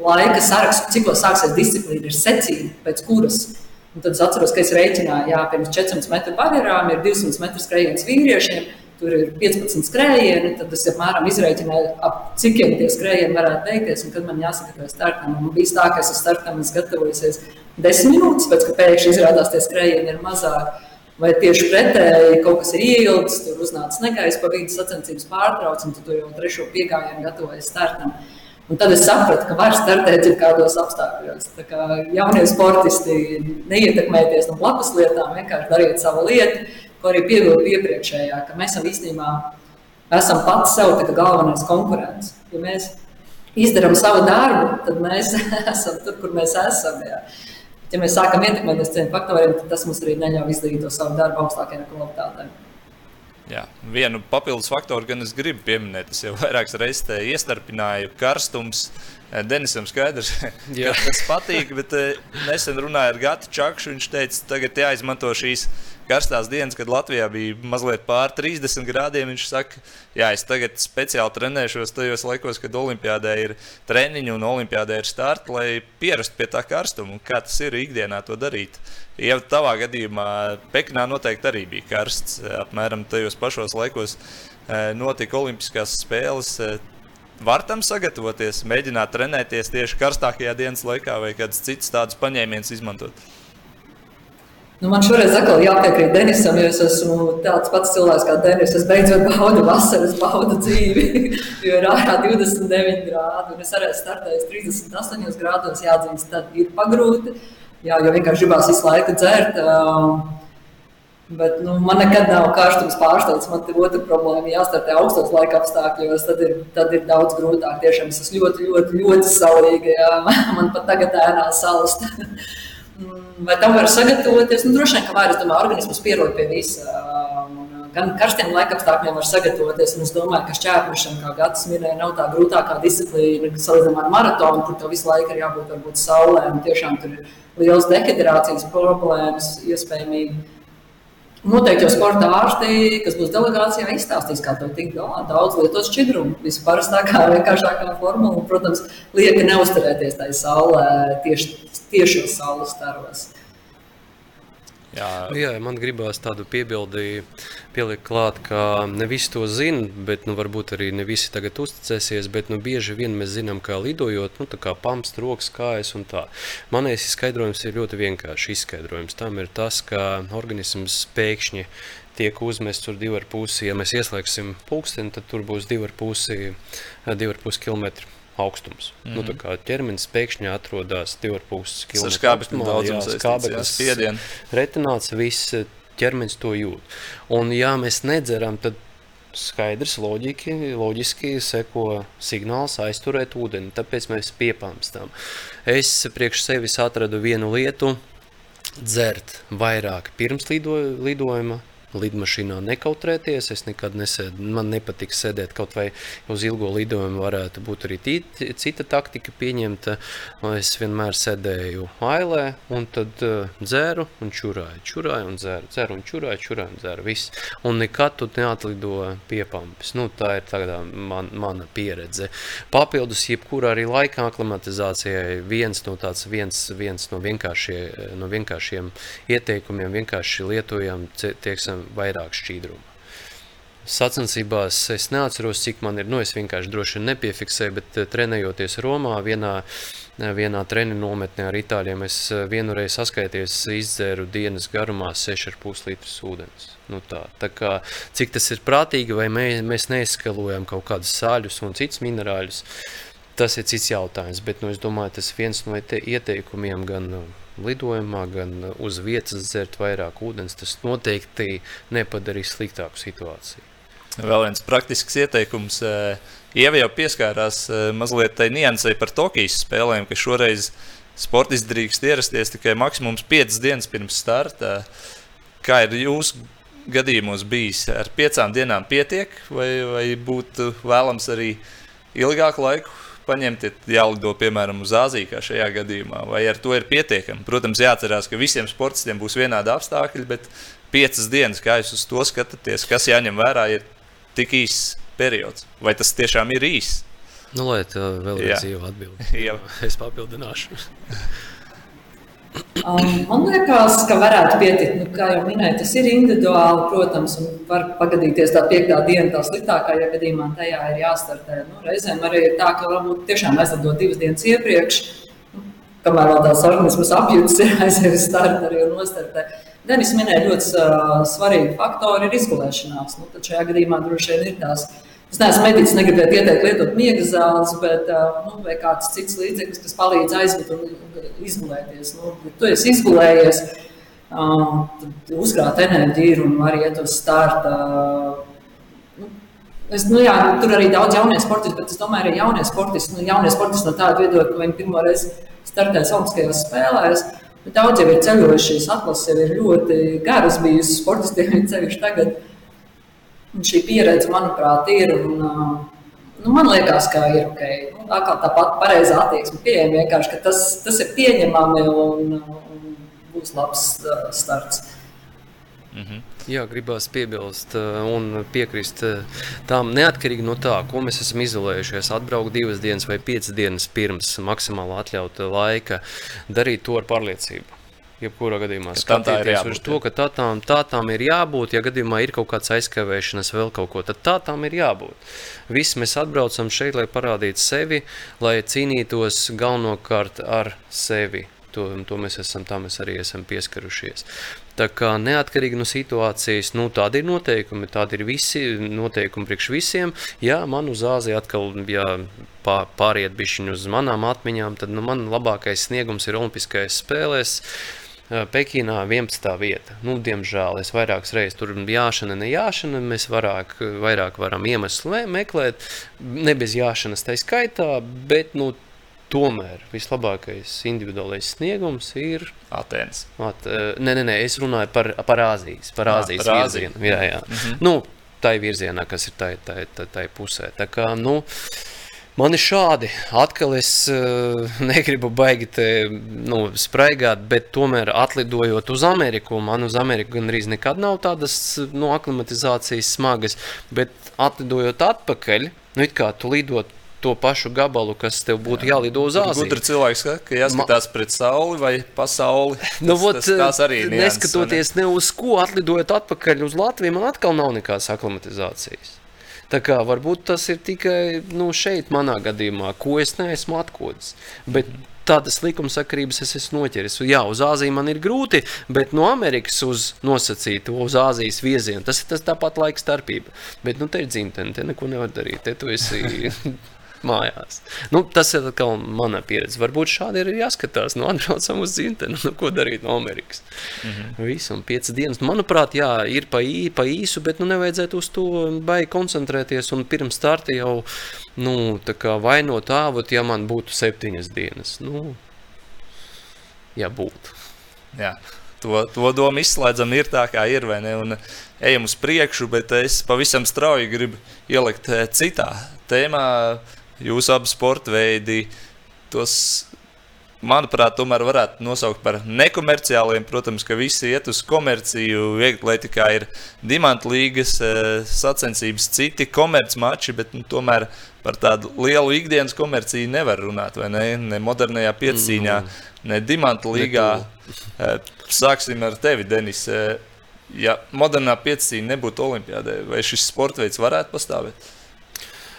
laika sarakstu, cik sāksies disciplīna, ir secība, pēc kuras. Un tad es atceros, ka es rēķināju, ka pirms 400 metru barjerām ir 200 metru skrējiens vīriešiem, tur ir 15 skrējieni, tad es apmēram izreikināju, ap cikiem tie skrējieni varētu beigties. Kad man jāsagatavojas startam, man bija tā, ka es uz startam esmu gatavojusies 10 minūtes, pēc tam pēkšņi izrādās, tie skrējieni ir mazāk. Vai tieši pretēji kaut kas ir ieilgs, tur uznāca negaiss pa vidu sacensības pārtrauc, un tu jau trešo piegājienu gatavojies startam. Un tad es sapratu, ka var startēt jau kādos apstākļos. Tā kā jaunie sportisti neietekmēties no blakus lietām, vienkārši dariet savu lietu ko arī piebildu iepriekšējā, ka mēs īstenībā esam pats sev galvenais konkurents. Ja mēs izdarām savu darbu, tad mēs esam tur, kur mēs esam. Jā. Ja mēs sākam ietekmēt uz citiem faktoriem, tad tas mums arī neļauj izdarīt to savu darbu augstākajā kvalitātē. Jā, vienu papildus faktoru gan es gribu pieminēt. Es jau vairākas reizes iestarpināju karstums. Denisam skaidrs, ka tas patīk, bet nesen runāju ar Gatu Čakšu. Viņš teica, tagad jāizmanto šīs karstās dienas, kad Latvijā bija mazliet pār 30 grādiem. Viņš saka, jā, es tagad speciāli trenēšos tajos laikos, kad Olimpijādē ir treniņi un Olimpijādē ir starti, lai pierastu pie tā karstuma. Un kā tas ir ikdienā to darīt? Ja tavā gadījumā Pekinā noteikti arī bija karsts, apmēram tajos pašos laikos eh, notika Olimpiskās spēles. Eh, var tam sagatavoties, mēģināt trenēties tieši karstākajā dienas laikā vai kādas citas tādas paņēmienas izmantot? Nu, man šoreiz atkal jāpiekrīt Denisam, jo es esmu tāds pats cilvēks kā Denis. Es beidzot baudu vasaras, baudu dzīvi, jo ir ārā 29 grādi. Es arī startēju 38 grādos, jāatzīst, tad ir pagrūti. Jā, jo vienkārši gribās visu laiku dzert. Bet nu, man nekad nav karstums pārsteigts. Man ir otra problēma. Jāstartē augstos laika apstākļos, tad ir, tad ir daudz grūtāk. Tiešām es esmu ļoti, ļoti, ļoti saulīga. Jā. Man pat tagad ēnā salst. Vai tam var sagatavoties? Nu, droši vien, ka var. Es domāju, organisms pierod pie visa. Gan karstiem laikapstākļiem var sagatavoties. Es domāju, ka šķērpšana, kā Gatis minēja, nav tā grūtākā disciplīna, kas salīdzinām ar maratonu, kur tev visu laiku ir jābūt varbūt, saulē. Tiešām tur ir liels dehidrācijas problēmas, iespējamība. Noteikti jau sporta ārsti, kas būs delegācijā, izstāstīs, kā to tikt galā. Daudz lietot šķidrumu, visparastākā, vienkāršākā formula. Protams, lieka neusturēties tajā saulē tieši tiešos saules staros. Jā. Jā, man gribās tādu piebildi pielikt klāt, ka ne visi to zina, bet nu, varbūt arī ne visi tagad uzticēsies. Bet nu, bieži vien mēs zinām, kā lidojot, nu, kā pamst, rokas, kājas un tā. Manējais izskaidrojums ir ļoti vienkārši. Izskaidrojums tam ir tas, ka organisms pēkšņi tiek uzmests tur divi ar pusi. Ja mēs ieslēgsim pulksteni, tad tur būs divi ar pusi, divi ar pusi kilometri augstums. Mm -hmm. nu, tā kā ķermenis pēkšņi atrodas 2,5 km ar skābekļa daudzums, skābekļa spiedienu. Retināts, viss ķermenis to jūt. Un ja mēs nedzeram, tad skaidrs, loģiski, loģiski seko signāls aizturēt ūdeni, tāpēc mēs piepamstam. Es priekš sevis atradu vienu lietu, dzert vairāk pirms lido, lidojuma, lidmašīnā nekautrēties. Es nekad nesēdu, man nepatīk sēdēt kaut vai uz ilgo lidojumu. Varētu būt arī tī, cita taktika pieņemta. Es vienmēr sēdēju ailē un tad uh, dzēru un čurāju, čurāju un dzēru, dzēru un čurāju, čurāju un dzēru. Viss. Un nekad tu neatlido piepampis. Nu, tā ir tāda man, mana pieredze. Papildus jebkurā arī laika aklimatizācijai viens no tāds, viens, viens no, vienkāršie, no vienkāršiem ieteikumiem, vienkārši lietojam, tieksim, vairāk šķīdrumu. Sacensībās es neatceros, cik man ir. Nu, es vienkārši droši vien nepiefiksēju, bet eh, trenējoties Romā, vienā, eh, vienā treniņa nometnē ar itāļiem, es eh, vienreiz saskaitījos, izdzēru dienas garumā 6,5 litrus ūdens. Nu tā, tā kā, cik tas ir prātīgi, vai mē, mēs neizskalojam kaut kādus sāļus un citus minerāļus, tas ir cits jautājums. Bet nu, es domāju, tas viens no ieteikumiem gan lidojumā, gan uz vietas dzert vairāk ūdens, tas noteikti nepadarīs sliktāku situāciju. Vēl viens praktisks ieteikums. Ieva jau pieskārās mazliet tai niansei par Tokijas spēlēm, ka šoreiz sportisti drīkst ierasties tikai maksimums 5 dienas pirms starta. Kā ir jūsu gadījumos bijis? Ar piecām dienām pietiek, vai, vai būtu vēlams arī ilgāku laiku paņemt, ja jālido piemēram uz Āziju, kā šajā gadījumā, vai ar to ir pietiekami. Protams, jāatcerās, ka visiem sportistiem būs vienādi apstākļi, bet piecas dienas, kā jūs uz to skatāties, kas jāņem vērā, ir tik īss periods. Vai tas tiešām ir īss? Nu, lai tā vēlreiz dzīvo atbildi. es papildināšu. Um, man liekas, ka varētu pietikt. Nu, kā jau minēju, tas ir individuāli, protams, un var pagadīties tā piektā diena, tā sliktākajā gadījumā tajā ir jāstartē. Nu, reizēm arī ir tā, ka varbūt tiešām aizlidot divas dienas iepriekš, nu, kamēr vēl tās organismas apjūtas ir aiziet uz startu arī un nostartē. Denis minēja ļoti uh, svarīgu faktoru ir izgulēšanās. Nu, tad šajā gadījumā droši vien ir tās Es neesmu medicis, negribētu ieteikt lietot miega zāles, bet nu, kāds cits līdzeklis, kas palīdz aizmigt un izgulēties. Nu, ja tu esi izgulējies, tad uzkrāt enerģiju un var iet uz starta. Nu, es, nu, jā, tur arī daudz jaunie sportisti, bet es domāju, arī jaunie sportisti, nu, jaunie sportisti no tāda viedokļa, ka viņi pirmo reizi startēs Olimpiskajās spēlēs. Daudz jau ir ceļojuši, šīs atlases jau ir ļoti garas bijusi sportistiem, ceļš tagad. Un šī pieredze, manuprāt, ir. Un, nu, man liekas, ka ir ok. Nu, tā tāpat pareizā attieksme pieejama vienkārši, ka tas, tas ir pieņemami un, un būs labs starts. Mm -hmm. Jā, gribās piebilst un piekrist tam, neatkarīgi no tā, ko mēs esam izolējušies. Atbraukt divas dienas vai piecas dienas pirms maksimāli atļauta laika, darīt to ar pārliecību jebkurā gadījumā skatīties uz to, ka tā tām, tā tām ir jābūt. Ja gadījumā ir kaut kāds aizkavēšanās, vēl kaut ko, tad tā tām ir jābūt. Visi mēs atbraucam šeit, lai parādītu sevi, lai cīnītos galvenokārt ar sevi. To, to mēs esam, tā mēs arī esam pieskarušies. Tā kā neatkarīgi no situācijas, nu, tādi ir noteikumi, tādi ir visi noteikumi priekš visiem. Jā, man uz Āziju atkal, ja pāriet bišķiņu uz manām atmiņām, tad nu, man labākais sniegums ir Olimpiskais spēlēs. Uh, Pekīnā 11. vieta. Nu, diemžēl es vairākas reizes tur jāšana, ne jāšana. Mēs vairāk, vairāk varam iemeslu meklēt, ne bez jāšanas tā skaitā, bet nu, tomēr vislabākais individuālais sniegums ir Atēnas. At, nē, nē, nē, es runāju par, par Āzijas, par Āzijas à, par virzienu. Jā, jā. Mm -hmm. nu, tā ir virzienā, kas ir tai, tai, tai, tai pusē. Tā kā, nu, uh, Man ir šādi, atkal es uh, negribu baigi te nu, spraigāt, bet tomēr atlidojot uz Ameriku, man uz Ameriku gandrīz nekad nav tādas nu, aklimatizācijas smagas, bet atlidojot atpakaļ, nu it kā tu lidot to pašu gabalu, kas tev būtu Jā. jālido uz Āziju. Tur cilvēks saka, ka jāskatās Ma... pret sauli vai pasauli. Nu, tas, vot, tas, tas arī ir. Neskatoties ne uz ko, atlidojot atpakaļ uz Latviju, man atkal nav nekādas aklimatizācijas. Tā kā varbūt tas ir tikai nu, šeit, manā gadījumā, ko es neesmu atklājis. Bet tādas likumsakarības es esmu noķeris. Jā, uz Āziju man ir grūti, bet no Amerikas uz nosacītu, uz Āzijas viezienu, tas ir tas tāpat laika starpība. Bet nu, te ir dzimtene, te neko nevar darīt. Te tu esi mājās. Nu, tas ir mana pieredze. Varbūt šādi ir jāskatās. Nu, atbraucam uz dzimteni, nu, ko darīt no Amerikas. Mm -hmm. Visu un piecas dienas. Manuprāt, jā, ir pa, ī, pa īsu, bet nu, nevajadzētu uz to baigi koncentrēties. Un pirms starta jau nu, vainot āvot, ja man būtu septiņas dienas. Nu, ja būtu. Jā. To, to domu izslēdzam, ir tā, kā ir, vai ne? Un ejam uz priekšu, bet es pavisam strauji gribu ielikt eh, citā tēmā jūsu abi sporta veidi, tos, manuprāt, tomēr varētu nosaukt par nekomerciāliem. Protams, ka visi iet uz komerciju. Vieglatlētikā ir dimanta līgas eh, sacensības, citi komercmači, bet nu, tomēr par tādu lielu ikdienas komerciju nevar runāt. Ne? ne modernajā piecīņā, mm. ne dimanta līgā. Eh, sāksim ar tevi, Denis. Eh, ja modernā piecīņa nebūtu olimpiādē, vai šis sporta veids varētu pastāvēt?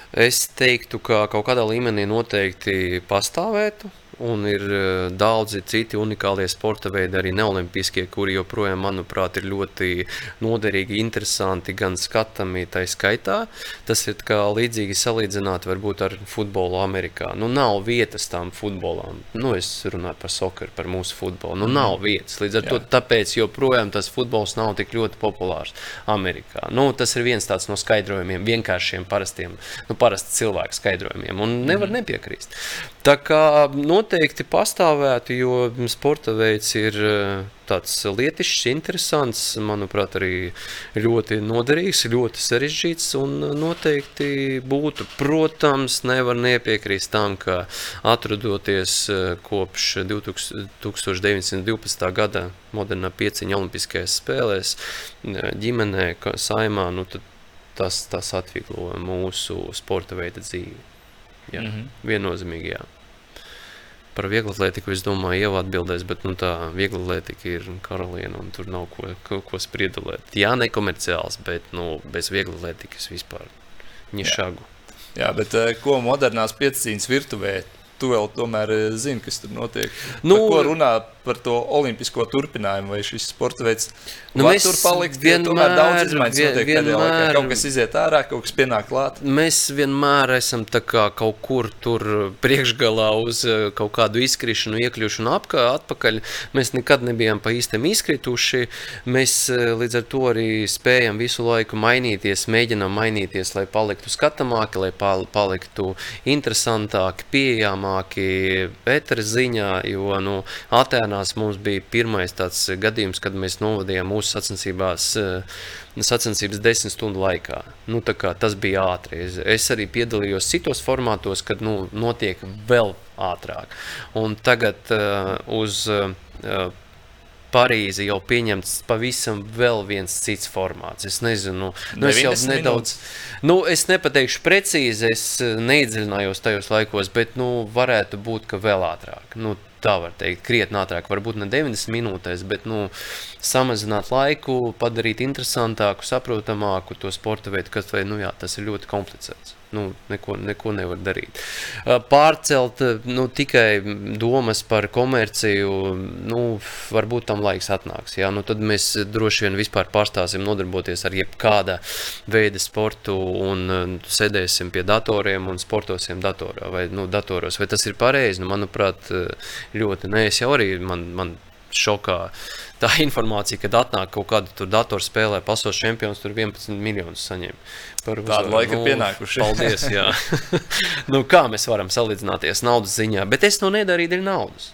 Es teiktu, ka kaut kādā līmenī noteikti pastāvētu. Un ir eh, daudzi citi unikālie sporta veidi, arī neolimpiskie, kuri joprojām, manuprāt, ir ļoti noderīgi, interesanti, gan skatami tā skaitā. Tas ir līdzīgi salīdzināt varbūt ar futbolu Amerikā. Nu, nav vietas tām futbolam. Nu, es runāju par soccer, par mūsu futbolu. Nu, nav mhm. vietas. Līdz ar Jā. to tāpēc joprojām tas futbols nav tik ļoti populārs Amerikā. Nu, tas ir viens tāds no skaidrojumiem, vienkāršiem, parastiem, nu, parasti cilvēku skaidrojumiem. Un nevar mm. Tā kā noteikti pastāvētu, jo sporta veids ir eh, tāds lietišķs, interesants, manuprāt, arī ļoti noderīgs, ļoti sarežģīts un noteikti būtu. Protams, nevar nepiekrist tam, ka atrodoties eh, kopš 1912. gada modernā pieciņa olimpiskajās spēlēs eh, ģimenē, saimā, nu, tas, tas atvieglo mūsu sporta veida dzīvi. Jā, mm -hmm. viennozīmīgi jā. Par vieglatlētiku es domāju, jau atbildēs, bet nu, tā vieglatlētika ir karaliene un tur nav ko, ko, ko spriedulēt. Jā, nekomerciāls, bet nu, bez vieglatlētikas vispār ņešagu. Jā. Jā, bet uh, ko modernās piecīņas virtuvē tu vēl tomēr eh, zini, kas tur notiek. Nu, par ko runā par to olimpisko turpinājumu, vai šis sporta veids nu, var tur palikt. Vienmēr, tomēr daudz izmaiņas notiek vienmēr, laikā. Kaut kas iziet ārā, kaut kas pienāk klāt. Mēs vienmēr esam kā kaut kur tur priekšgalā uz eh, kaut kādu izkrišanu, iekļūšanu apkā, atpakaļ. Mēs nekad nebijām pa īstam izkrituši. Mēs eh, līdz ar to arī spējam visu laiku mainīties, mēģinām mainīties, lai paliktu skatāmāki, lai paliktu interesantāki, pieejamāki zināmāki Pētera ziņā, jo nu, Atēnās mums bija pirmais tāds gadījums, kad mēs novadījām mūsu sacensībās eh, sacensības desmit stundu laikā. Nu, tas bija ātri. Es arī piedalījos citos formātos, kad nu, notiek vēl ātrāk. Un tagad uh, uz uh, Parīzi jau pieņemts pavisam vēl viens cits formāts. Es nezinu, nu, es jau nedaudz, nu, es nepateikšu precīzi, es neiedziļinājos tajos laikos, bet, nu, varētu būt, ka vēl ātrāk. Nu, tā var teikt, krietni ātrāk, varbūt ne 90 minūtēs, bet nu, samazināt laiku, padarīt interesantāku, saprotamāku to sporta veidu, kas vai, nu, jā, tas ir ļoti komplicēts nu, neko, neko nevar darīt. Pārcelt nu, tikai domas par komerciju, nu, varbūt tam laiks atnāks. Jā? Nu, tad mēs droši vien vispār pārstāsim nodarboties ar jebkāda veida sportu un sēdēsim pie datoriem un sportosim datorā vai nu, datoros. Vai tas ir pareizi? Nu, manuprāt, ļoti nē, es jau arī man, man šokā tā informācija, kad atnāk kaut kāda datorspēlē, pasaules čempions, tur 11 miljonus saņem. Par Tādu laiku nu, pienākuši. Paldies, jā. nu, kā mēs varam salīdzināties naudas ziņā, bet es to nedarīju dēļ naudas.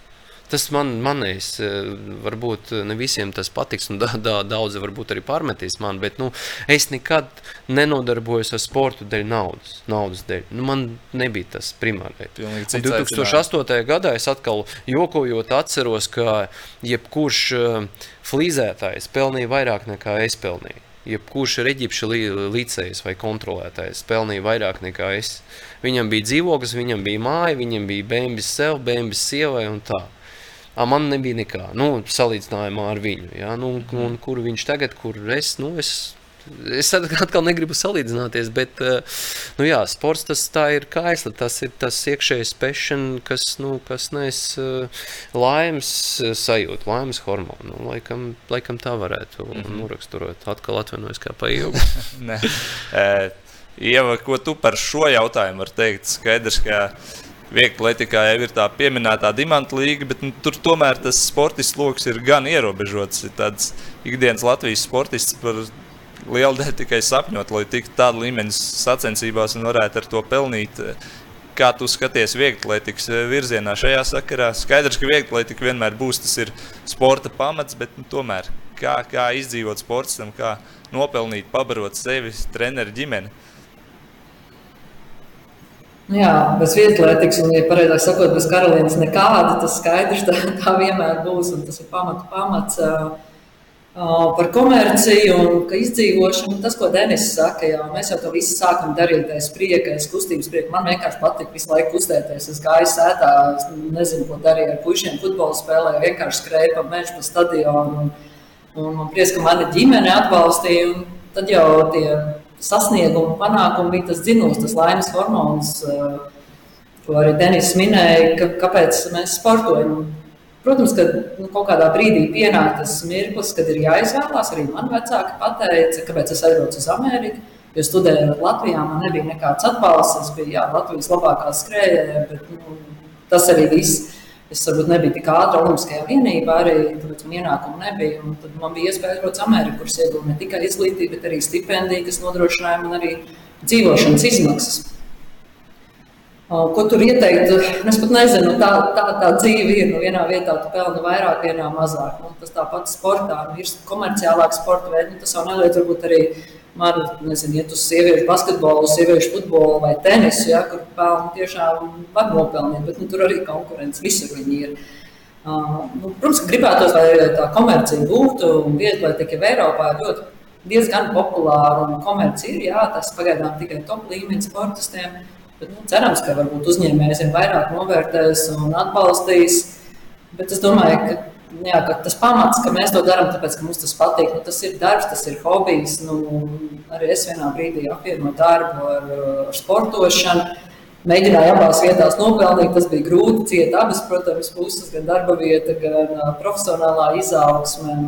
Tas man, manējs, eh, varbūt ne visiem tas patiks, un da, da, daudzi varbūt arī pārmetīs man, bet nu, es nekad nenodarbojos ar sportu dēļ naudas. naudas dēļ. Nu, man nebija tas primārais. 2008. gadā es atkal jokojot atceros, ka jebkurš uh, flīzētājs pelnīja vairāk nekā es pelnīju. Jebkurš reģipša līdzējs vai kontrolētājs pelnīja vairāk nekā es. Viņam bija dzīvoklis, viņam bija māja, viņam bija bērns sev, bērns sievai un tā. A, man nebija nekā, nu, salīdzinājumā ar viņu. Ja? Nu, un, kur viņš tagad, kur es, nu, es, es atkal negribu salīdzināties, bet, eh, nu, jā, sports tas tā ir kaisla, tas ir tas iekšējais pešana, kas, nu, kas nes eh, laimes eh, sajūtu, laimes hormonu. Nu, laikam, laikam tā varētu mm -hmm. nuraksturot. Atkal atvainojos kā pa ilgu. Nē. Ieva, ko tu par šo jautājumu var teikt? Skaidrs, ka Vieglatlētikā jau ir tā pieminētā dimanta līga, bet nu, tur tomēr tas sportists lokus ir gan ierobežots. Ir tāds ikdienas Latvijas sportists par lielu daļu tikai sapņot, lai tiktu tādu līmeņu sacensībās un varētu ar to pelnīt. Kā tu skaties vieglatlētikas virzienā šajā sakarā? Skaidrs, ka vieglatlētika vienmēr būs tas sporta pamats, bet nu, tomēr kā, kā izdzīvot sportam, kā nopelnīt, pabarot sevi, treneru ģimeni. Jā, bez vietlētikas, un, ja pareizāk sakot, bez karalienes nekāda, tas skaidrs, tā, tā vienmēr būs, un tas ir pamatu pamats par komerciju un izdzīvošanu. Tas, ko Denis saka, jā, mēs jau to visu sākam darīt, aiz prieka, aiz kustības prieka. Man vienkārši patīk visu laiku kustēties. Es gāju sētā, es nezinu, ko darīju ar puišiem futbola spēlē, vienkārši skrēju pa mežu, pa stadionu, un, un man prieks, ka mani ģimene atbalstīja, un tad jau tie sasniegumu, panākumu bija tas dzinums, tas laimes hormons, eh, ko arī Denis minēja, ka, kāpēc mēs sportojam. Protams, ka nu, kaut kādā brīdī pienāk tas mirklis, kad ir jāizvēlās. Arī man vecāki pateica, kāpēc es aizbraucu uz Ameriku. Jo studējot Latvijā, man nebija nekāds atbalsts. Es biju jā, Latvijas labākā skrejēja, bet nu, tas arī viss. Es varbūt nebiju tik ātri Olimpiskajā vienībā, arī tāpēc man ienākumu nebija. Un tad man bija iespēja braukt uz Ameriku, kuras ieguva ne tikai izglītību, bet arī stipendiju, kas nodrošināja man arī dzīvošanas izmaksas. Ko tur ieteikt? Es pat nezinu, tā, tā, tā dzīve ir. Nu, vienā vietā tu pelni vairāk, vienā mazāk. Nu, tas tāpat sportā nu, ir komerciālāk sporta veidi. Nu, tas jau neliedz varbūt arī man, nezinu, iet uz sieviešu basketbolu, sieviešu futbolu vai tenisu, ja, kur pelnu tiešām var nopelnīt, bet nu, tur arī konkurence visur viņi ir. Uh, nu, protams, gribētos, lai tā komercija būtu un viegli, lai tikai Eiropā ir ļoti diezgan populāra un komercija ir, jā, tas pagaidām tikai top līmeņa sportistiem, bet nu, cerams, ka varbūt uzņēmējs ir vairāk novērtējis un atbalstījis, bet es domāju, ka jā, tas pamats, ka mēs to darām, tāpēc, ka mums tas patīk. Nu, tas ir darbs, tas ir hobijs. Nu, arī es vienā brīdī apvienoju darbu ar, ar sportošanu. Mēģināju abās vietās nopelnīt. Tas bija grūti. Ciet abas, protams, puses, gan darba vieta, gan profesionālā izaugsme.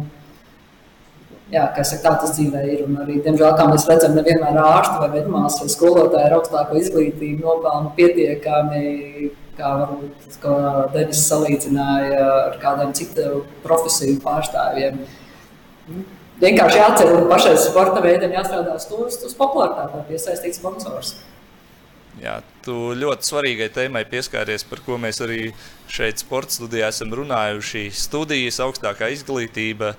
Jā, kā saka, tā tas dzīvē ir. Un arī, diemžēl, kā mēs redzam, nevienmēr ārsti vai medmāsas vai skolotāji ar augstāko izglītību nopelna pietiekami kā varbūt kā Denis salīdzināja ar kādiem citu profesiju pārstāvjiem. Vienkārši jāatcer, ka pašai sporta veidam jāstrādā uz to, uz popularitāti, lai piesaistītu sponsors. Jā, tu ļoti svarīgai tēmai pieskāries, par ko mēs arī šeit sporta studijā esam runājuši. Studijas, augstākā izglītība.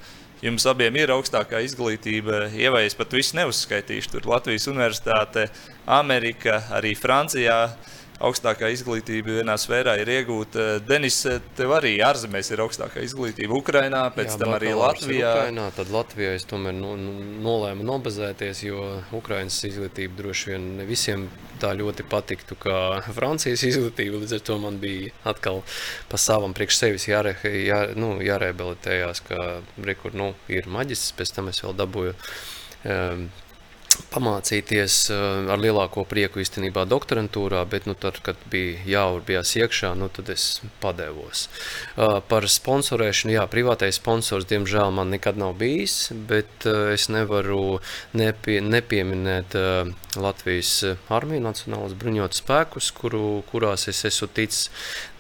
Jums abiem ir augstākā izglītība. Ievais pat visu neuzskaitīšu. Tur Latvijas Universitāte, Amerika, arī Francijā. Augstākā izglītība vienā sfērā ir iegūta. Denis, tev arī ārzemēs ir augstākā izglītība Ukrajinā, pēc Jā, tam arī Latvijā. Ukrainā, tad Latvijā es tomēr no, nu, nolēmu nobazēties, jo Ukrainas izglītība droši vien ne visiem tā ļoti patiktu, kā Francijas izglītība. Līdz ar to man bija atkal pa savam priekš sevis jāre, jā, nu, jārehabilitējās, ka rekur, nu, ir maģis, pēc tam es vēl dabūju. Um, pamācīties eh, ar lielāko prieku īstenībā doktorantūrā, bet nu, tad, kad bija jāurbjās iekšā, nu, tad es padevos. Eh, par sponsorēšanu, jā, privātais sponsors, diemžēl, man nekad nav bijis, bet eh, es nevaru nepie, nepieminēt Latvijas armiju Nacionālas bruņotas spēkus, kuru, kurās es esmu ticis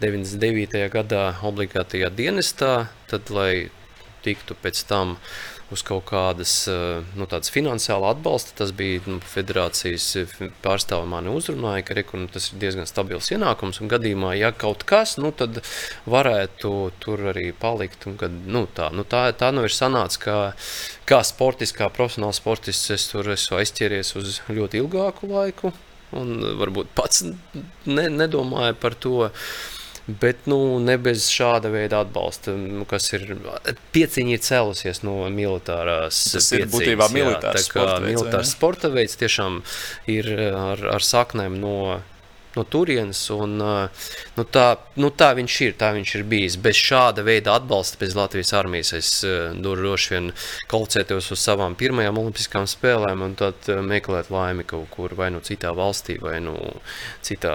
99. gadā obligātajā dienestā, tad, lai tiktu pēc tam uh, uz kaut kādas eh, nu, finansiāla atbalsta. Tas bija nu, federācijas eh, pārstāvja mani uzrunāja, ka reku, nu, tas ir diezgan stabils ienākums. Un gadījumā, ja kaut kas, nu, tad varētu tur arī palikt. Un, kad, nu, tā, nu, tā, tā nu ir sanācis, ka kā sportists, kā profesionāls sportists, es tur esmu aizķēries uz ļoti ilgāku laiku. Un varbūt pats ne, nedomāju par to. Bet nu, ne bez šāda veida atbalsta, nu, kas ir pieciņa ir cēlusies no militārās. Tas pieciņas, ir būtībā militārs, jā, sporta, veids, militārs sporta veids. Tiešām ir ar, ar saknēm no no turienes. Un, nu, tā, nu, tā viņš ir, tā viņš ir bijis. Bez šāda veida atbalsta bez Latvijas armijas es droši vien kolcētos uz savām pirmajām olimpiskām spēlēm un tad meklēt laimi kaut kur vai nu citā valstī vai nu citā,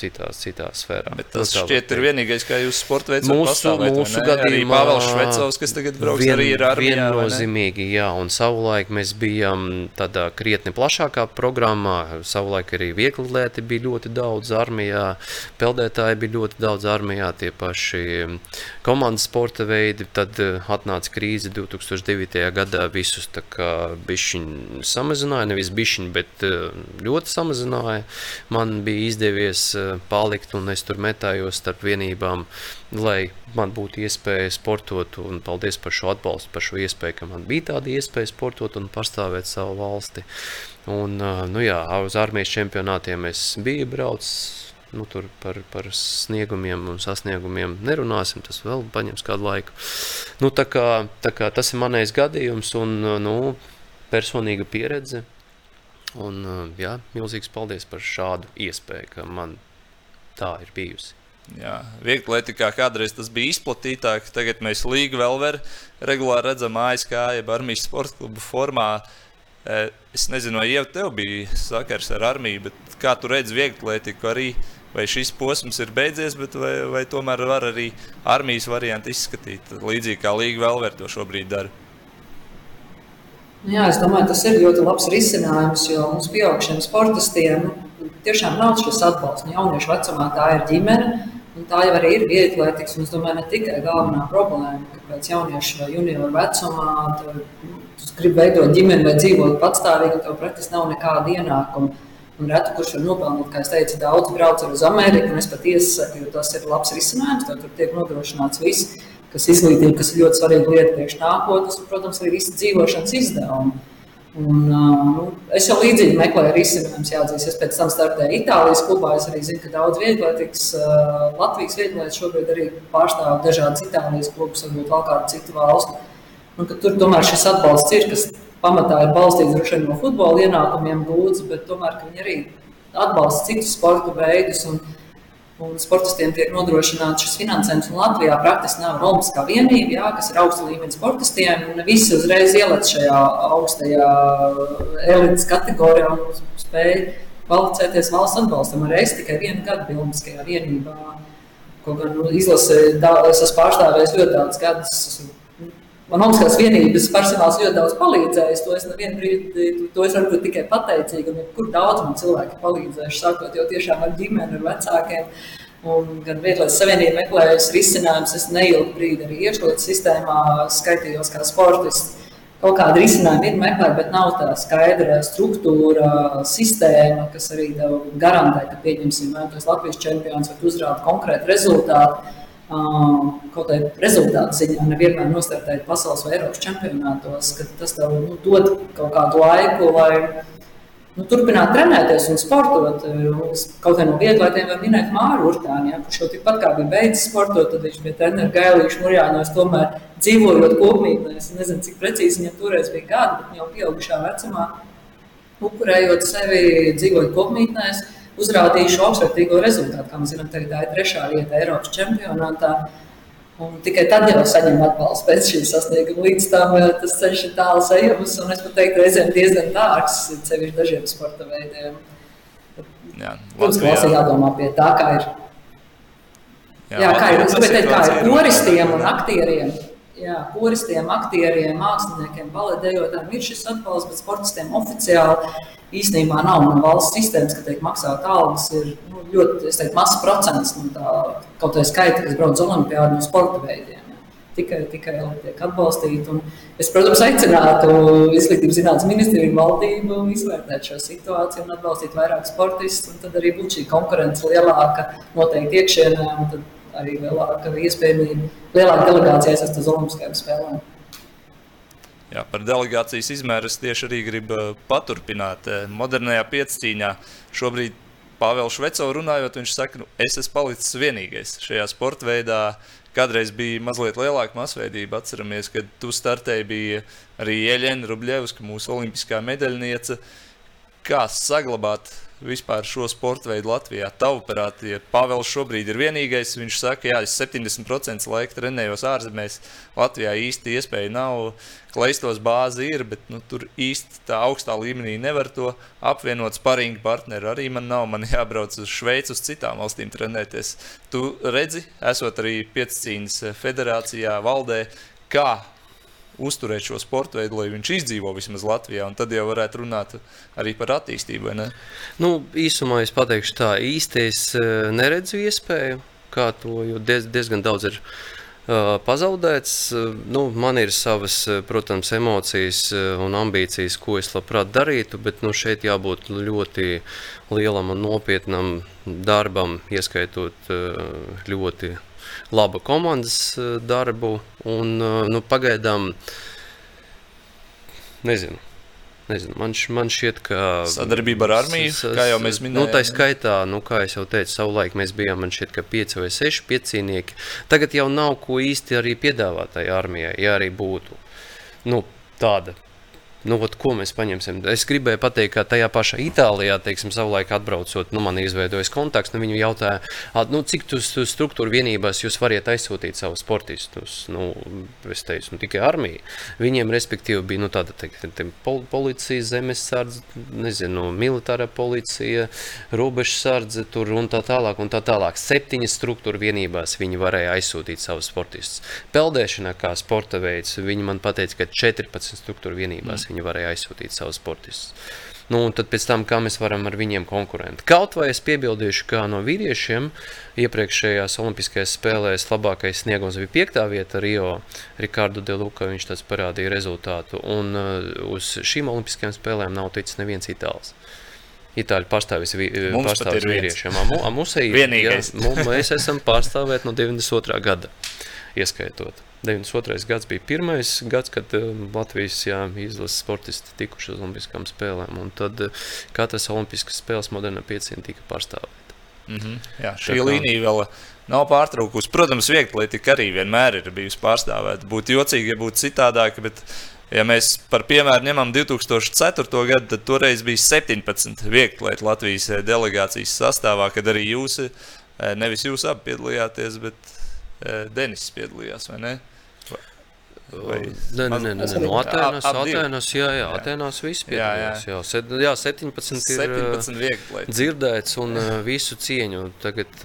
citā, citā sfērā. Bet tas nu, šķiet ir vienīgais, kā jūs sporta veids mūsu, pastāvēt, mūsu gadījumā. Arī Pāvels Švecovs, kas tagad brauks vien, arī ir armijā. Viennozīmīgi, jā, un savulaik mēs bijām tādā krietni plašākā programmā, savulaik arī viegli lieti bija ļoti daudz armijā, peldētāji bija ļoti daudz armijā, tie paši komandas sporta veidi. Tad eh, atnāca krīze 2009. gadā, visus tā kā bišķiņi samazināja, nevis bišķiņi, bet eh, ļoti samazināja. Man bija izdevies eh, palikt un es tur metājos starp vienībām, lai man būtu iespēja sportot, un paldies par šo atbalstu, par šo iespēju, ka man bija tāda iespēja sportot un pastāvēt savu valsti. Un, nu jā, uz armijas čempionātiem es biju braucis. Nu, tur par, par sniegumiem un sasniegumiem nerunāsim. Tas vēl paņems kādu laiku. Nu, tā kā, tā kā tas ir manējs gadījums un nu, personīga pieredze. Un, jā, milzīgs paldies par šādu iespēju, ka man tā ir bijusi. Jā, Vieglatlētikā kādreiz tas bija izplatītāk. Tagad mēs līgu vēl regulāri redzam ASK, jeb armijas sporta klubu formā. Es nezinu, vai jau tev bija sakars ar armiju, bet kā tu redzi vieglatlētiku arī? Vai šis posms ir beidzies, vai, vai tomēr var arī armijas variantu izskatīt līdzīgi kā Līga Velver to šobrīd dara? Jā, es domāju, tas ir ļoti labs risinājums, jo mums pieaugušiem sportistiem nu, tiešām nav šis atbalsts. Nu, jauniešu vecumā tā ir ģimene, Un tā jau arī ir vieglietīgs, un es domāju, ne tikai galvenā problēma, ka pēc jauniešu vai junioru vecumā tu, tu gribi veidot ģimeni vai dzīvot patstāvīgi, tev pretī nav nekāda ienākuma. Un reti, kurš var nopelnīt, kā es teicu, daudz brauc uz Ameriku, es patiesi saku, jo tas ir labs risinājums, tur tiek nodrošināts viss, kas izglītība, kas ir ļoti svarīga lieta priekš nākotnes, un, protams, arī visi dzīvošanas izdevumi. Un, nu, es jau līdzīgi meklēju risinājumus, jāatzīst. Es pēc tam startēju Itālijas klubā. Es arī zinu, ka daudz vieglietīgs Latvijas vieglietis šobrīd arī pārstāv dažādas Itālijas klubus, varbūt vēl kādu citu valstu. Un, tur tomēr šis atbalsts ir, kas pamatā ir balstīts droši vien no futbola ienākumiem gūts, bet tomēr viņi arī atbalsta citus sporta veidus. Un, Un sportistiem tiek nodrošināts šis finansējums. Latvijā praktiski nav Olimpiskā vienība, jā, kas ir augsta līmeņa sportistiem. Visi uzreiz ielec šajā augstajā elites kategorijā un spēj kvalificēties valsts atbalstam. Arī es tikai vienu gadu biju Olimpiskajā vienībā. Kaut gan nu, izlasē, es esmu pārstāvējis ļoti daudz gadus. Man Olimpiskās vienības personāls ļoti daudz palīdzējis. To es nevienu brīdi, to es varu būt tikai pateicīga. Kur daudz man cilvēki palīdzējuši, sākot jau tiešām ar ģimeni, ar vecākiem. Un gan Vietlietas Savienība meklējusi risinājumus. Es neilgu brīdi arī iekšlietu sistēmā skaitījos kā sportists. Kaut kāda risinājuma ir meklēta, bet nav tā skaidra struktūra, sistēma, kas arī garantē, ka, pieņemsim, vai tas Latvijas čempions var uzrādīt konkrētu rezultātu kaut kādā rezultātu ziņā nevienmēr nostartēt pasaules vai Eiropas čempionātos, ka tas tev nu, dod kaut kādu laiku, lai nu, turpināt trenēties un sportot. Es kaut kā no vieglaitiem var minēt Māru Urtāni, ja, kurš jau tikpat kā bija beidzis sportot, tad viņš bija treneris Gailīšu Murjānos, tomēr dzīvojot kopmītnē. Es nezinu, cik precīzi viņam toreiz bija gadi, bet jau pieaugušā vecumā, upurējot sevi, dzīvojot kopmītnēs, uzrādījuši augstvērtīgo rezultātu. Kā mēs zinām, tagad tā ir trešā vieta Eiropas čempionātā. Un tikai tad jau saņem atbalstu pēc šī sasnieguma. Līdz tam eh, tas ceļš ir tāls ejams, un es pat teiktu, reizēm diezgan dārgs, sevišķi dažiem sporta veidiem. Jā, mums ir jādomā pie tā, kā ir. Jā, jā kā ir, es gribēju teikt, kā ir koristiem un aktieriem. Jā, koristiem, aktieriem, māksliniekiem, baletējotājiem ir šis atbalsts, bet sportistiem oficiāli īstenībā nav no valsts sistēmas, ka tiek maksāt algas. Ir nu, ļoti teiktu, mazs procents no tā kaut kāda skaita, kas brauc uz olimpiādu no sporta veidiem. Tikai, tikai tiek atbalstīti. Es, protams, aicinātu Izglītības zinātnes ministriju valdību izvērtēt šo situāciju un atbalstīt vairāk sportistus. Tad arī būtu šī konkurence lielāka noteikti iekšienē, arī lielāka iespējamība, lielāka delegācija iesaistīt uz Olimpiskajām spēlēm. Jā, par delegācijas izmēru es tieši arī gribu uh, paturpināt. Uh, modernajā piecīņā šobrīd Pāvils Švecovs runājot, viņš saka, nu, es esmu palicis vienīgais šajā sporta veidā. Kādreiz bija mazliet lielāka masveidība. Atceramies, kad tu startēji, bija arī Ieļena Rubļevska, mūsu olimpiskā medaļniece. Kā saglabāt vispār šo sporta veidu Latvijā? Tavuprāt, ja Pāvils šobrīd ir vienīgais, viņš saka, jā, es 70% laika trenējos ārzemēs. Latvijā īsti iespēja nav, kleistos bāzi ir, bet nu, tur īsti tā augstā līmenī nevar to apvienot. Sparinga partneri arī man nav, man jābrauc uz Šveici, uz citām valstīm trenēties. Tu redzi, esot arī piecīņas federācijā, valdē, kā uzturēt šo sporta veidu, lai viņš izdzīvo vismaz Latvijā, un tad jau varētu runāt arī par attīstību. Nu, īsumā es pateikšu tā, īsti es eh, neredzu iespēju, kā to, diez, diezgan daudz ir uh, pazaudēts. Nu, man ir savas, protams, emocijas un ambīcijas, ko es labprāt darītu, bet nu, šeit jābūt ļoti lielam un nopietnam darbam, ieskaitot uh, ļoti labu komandas eh, darbu. Un, eh, nu, pagaidām, nezinu. Nezinu, man, man šķiet, ka. Sadarbība ar armiju, kā jau mēs minējām. Nu, tā skaitā, nu, kā jau teicu, savulaik mēs bijām, ka pieci vai seši piecīnieki. Tagad jau nav ko īsti arī piedāvāt tai armijai, ja arī būtu nu, tāda Nu, ot, ko mēs paņemsim? Es gribēju pateikt, ka tajā pašā Itālijā, teiksim, savulaik atbraucot, nu, man izveidojas kontakts. Nu, viņu jautāja, nu, cik tu struktūra vienībās jūs variet aizsūtīt savus sportistus. Nu, es teicu, nu, tikai armija. Viņiem, respektīvi, bija nu, tāda te, te, pol, policija, zemesardze, nezinu, militāra policija, robežsardze tur un tā tālāk. Un tā tālāk. Septiņas struktūra vienībās viņi varēja aizsūtīt savus sportistus. Peldēšanā kā sporta veids, viņi man teica, ka 14 struktūra vienībās. Mm viņi varēja aizsūtīt savus sportistus. Nu, un tad pēc tam, kā mēs varam ar viņiem konkurēt. Kaut vai es piebildīšu, kā no vīriešiem iepriekšējās Olimpiskajās spēlēs labākais sniegums bija piektā vieta Rio. Ricardo de Luca viņš tāds parādīja rezultātu. Un uh, uz šīm Olimpiskajām spēlēm nav ticis neviens itālis. Itāļu pārstāvis pārstāvis vīriešiem. Mums ir vienīgais. Jā, mēs esam pārstāvēti no 92. gada ieskaitot. 92. gads bija pirmais gads, kad um, Latvijas jā, izlases sportisti tikuši uz Olimpiskām spēlēm. Tad uh, katras Olimpiskas spēles modernā pieciena tika pārstāvēta. Mm -hmm. Jā, šī kā... līnija vēl nav pārtraukusi. Protams, vieglietika arī vienmēr ir bijusi pārstāvēta. Būtu jocīgi, ja būtu citādāk, bet, ja mēs par piemēru ņemam 2004. gadu, tad toreiz bija 17 vieglieti Latvijas eh, delegācijas sastāvā, kad arī jūs, eh, nevis jūs abi piedalījāties, bet Denis piedalījās, vai ne? Vai... Nē, nē, nē, nē, no Atēnas, Atēnas, jā, jā, Atēnās viss piedalās. Jā, jā. Set, jā 17 ir 17 viegli. dzirdēts un jā. visu cieņu. Tagad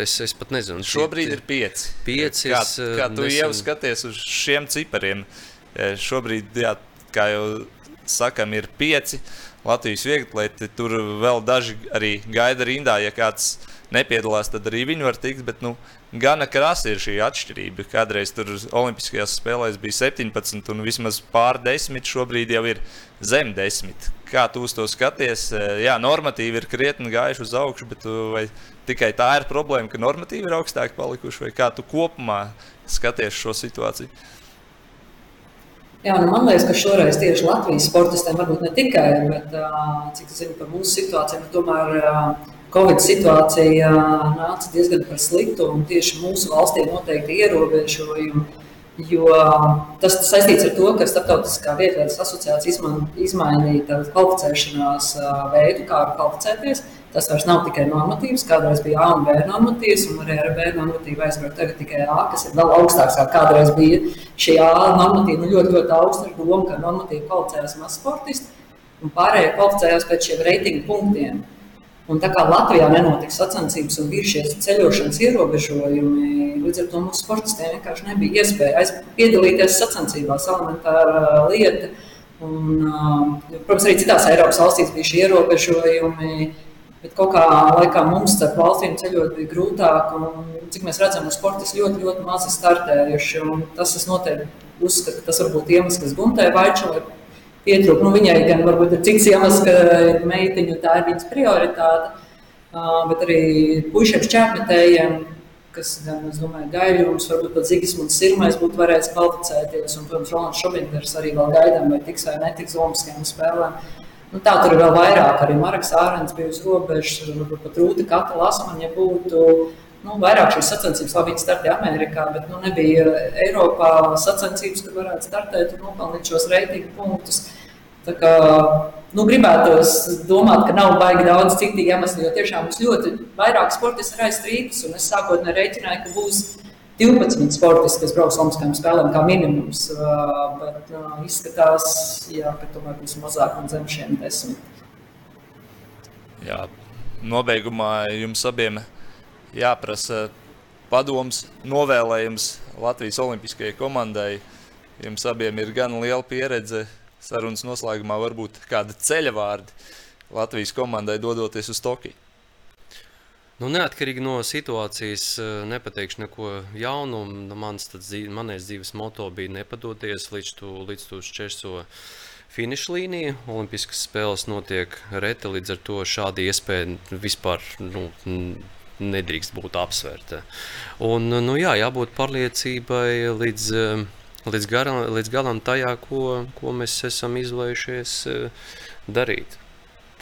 es, es pat nezinu. Šobrīd ir 5. 5. Kā, kā tu nesen... jau skaties uz šiem cipariem? Šobrīd, jā, kā jau sakam, ir 5 Latvijas vieglieti. Tur vēl daži arī gaida rindā, ja kāds nepiedalās, tad arī viņi var tikt. Bet, nu, Gana krasa ir šī atšķirība. Kādreiz tur Olimpiskajās spēlēs bija 17, un vismaz pār 10, šobrīd jau ir zem 10. Kā tu uz to skaties? Jā, normatīvi ir krietni gājuši uz augšu, bet vai tikai tā ir problēma, ka normatīvi ir augstāk palikuši, vai kā tu kopumā skaties šo situāciju? Jā, nu man liekas, ka šoreiz tieši Latvijas sportistiem varbūt ne tikai, bet cik es zinu par mūsu situāciju, tomēr Covid situācija nāca diezgan par sliktu un tieši mūsu valstī noteikti ierobežojumi. Jo tas saistīts ar to, ka Startautiskā vietas asociācija izmainīja kvalificēšanās veidu, kā kvalificēties. Tas vairs nav tikai normatīvs, kādreiz bija A un B normatīvs, un arī ar B normatīvu aizbraukt tagad tikai A, kas ir vēl augstāks kā kādreiz bija. Šī A normatīva nu, ļoti, ļoti augsta ar domu, ka normatīva kvalificējās maz sportisti, un pārējie kvalificējās pēc šiem reitingu punktiem. Un tā kā Latvijā nenotika sacensības un bija šie ceļošanas ierobežojumi, līdz ar to mūsu sportistiem vienkārši nebija iespēja piedalīties sacensībās. Elementāra lieta. Un, protams, arī citās Eiropas valstīs bija šie ierobežojumi. Bet kaut kā laikā mums starp valstīm ceļot bija grūtāk. Un, cik mēs redzam, mūsu sportisti ļoti, ļoti mazi startējuši. Tas es noteikti uzskatu, ka tas var būt iemesls, kas Guntai Vaičovai pietrūka. Nu, viņai gan varbūt ir cits iemesls, ka meitiņu tā ir viņas prioritāte. Bet arī puišiem šķērpmetējiem, kas gan, es domāju, gaidījums, varbūt pat Zigismunds Sirmais būtu varējis kvalificēties. Un, protams, Rolands Šobinders arī vēl gaidām, vai tiks vai netiks Olimpiskajām spēlēm. Nu, tā tur ir vēl vairāk. Arī Marks Ārens bija uz robežas, varbūt pat Rūta Kata Lasmaņa būtu. Nu, vairāk šīs sacensības, labi, startēja Amerikā, bet nu, nebija Eiropā sacensības, kur varētu startēt un nopelnīt šos reitingu punktus. Tā kā, nu, gribētos domāt, ka nav baigi daudz citu iemeslu, jo tiešām mums ļoti vairāk sportisti ir aizstrīdus, un es sākotnēji rēķināju, ka būs 12 sportisti, kas brauks Olimpiskajām spēlēm, kā minimums. Bet izskatās, jā, ka tomēr būs mazāk un zem šiem desmit. Jā, nobeigumā jums abiem jāprasa padoms, novēlējums Latvijas Olimpiskajai komandai. Jums abiem ir gan liela pieredze. Sarunas noslēgumā varbūt kāda ceļa vārdi Latvijas komandai dodoties uz Tokiju. Nu, neatkarīgi no situācijas, eh, nepateikšu neko jaunu. Mans dzīve, manais dzīves moto bija nepadoties līdz tu, līdz tu šķērso finiša līniju. Olimpiskas spēles notiek reti, līdz ar to šāda iespēja vispār nu, nedrīkst būt apsvērta. Un, nu, jā, jābūt pārliecībai līdz, eh, līdz, garam, līdz galam tajā, ko, ko mēs esam izvēlējušies eh, darīt.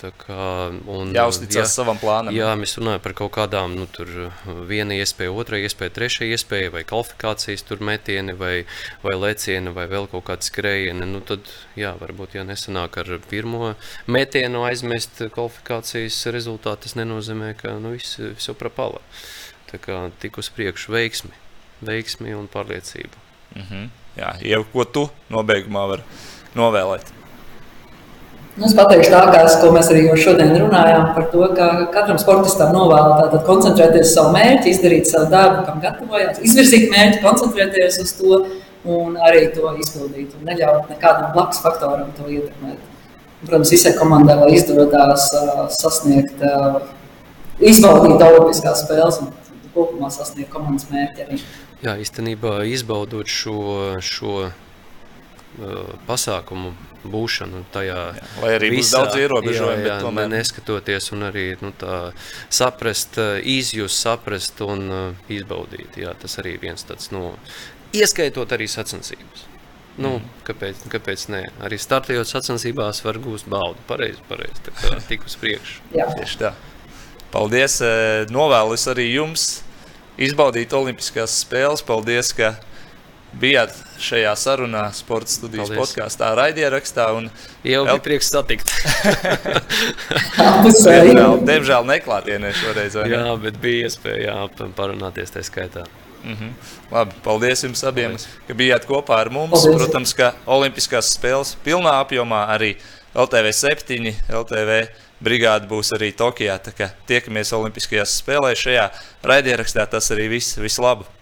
Kā, un, Jāuzticas jā, savam plānam. Jā, mēs runājam par kaut kādām, nu, tur viena iespēja, otra iespēja, trešā iespēja, vai kvalifikācijas tur metieni, vai, vai lecieni, vai vēl kaut kāda skrējiena. Nu, tad, jā, varbūt, ja nesanāk ar pirmo metienu aizmest kvalifikācijas rezultātu, tas nenozīmē, ka nu, viss, viss jau prapala. Tā kā tik uz priekšu veiksmi, veiksmi un pārliecība. Mm -hmm. Jā, jau ko tu nobeigumā vari novēlēt? Nu, es pateikšu tā, kā es, mēs arī šodien runājām par to, ka katram sportistam novēlu koncentrēties uz savu mērķi, izdarīt savu darbu, kam gatavojās, izvirzīt mērķi, koncentrēties uz to un arī to izpildīt. Un neļaut nekādam blakus faktoram to ietekmēt. Protams, visai komandai, lai izdodas uh, sasniegt, uh, izbaudīt Olimpiskās spēles un kopumā sasniegt komandas mērķi. Arī. Jā, īstenībā izbaudot šo, šo uh, pasākumu būšanu tajā. Jā, lai arī visā, būs daudz ierobežojumu, jā, jā, tomēr neskatoties un arī nu, tā, saprast, izjust, saprast un uh, izbaudīt. Jā, tas arī viens tāds, nu, ieskaitot arī sacensības. Nu, mm. kāpēc, kāpēc ne? Arī startējot sacensībās var gūst baudu. Pareizi, pareizi. Tā kā tik uz priekšu. Tieši tā. Paldies. Novēlu es arī jums izbaudīt Olimpiskās spēles. Paldies, ka bijāt šajā sarunā, sporta studijas Paldies. podkāstā, raidierakstā. Jau bija prieks satikt. diemžēl, diemžēl neklātienē šoreiz. Ne? Jā, bet bija iespēja jā, parunāties tā skaitā. Mm -hmm. Labi, paldies jums abiem, paldies. ka bijāt kopā ar mums. Paldies. Protams, ka Olimpiskās spēles pilnā apjomā arī LTV 7, LTV brigāde būs arī Tokijā. Tiekamies Olimpiskajās spēlēs šajā raidierakstā. Tas arī viss. Visu labu!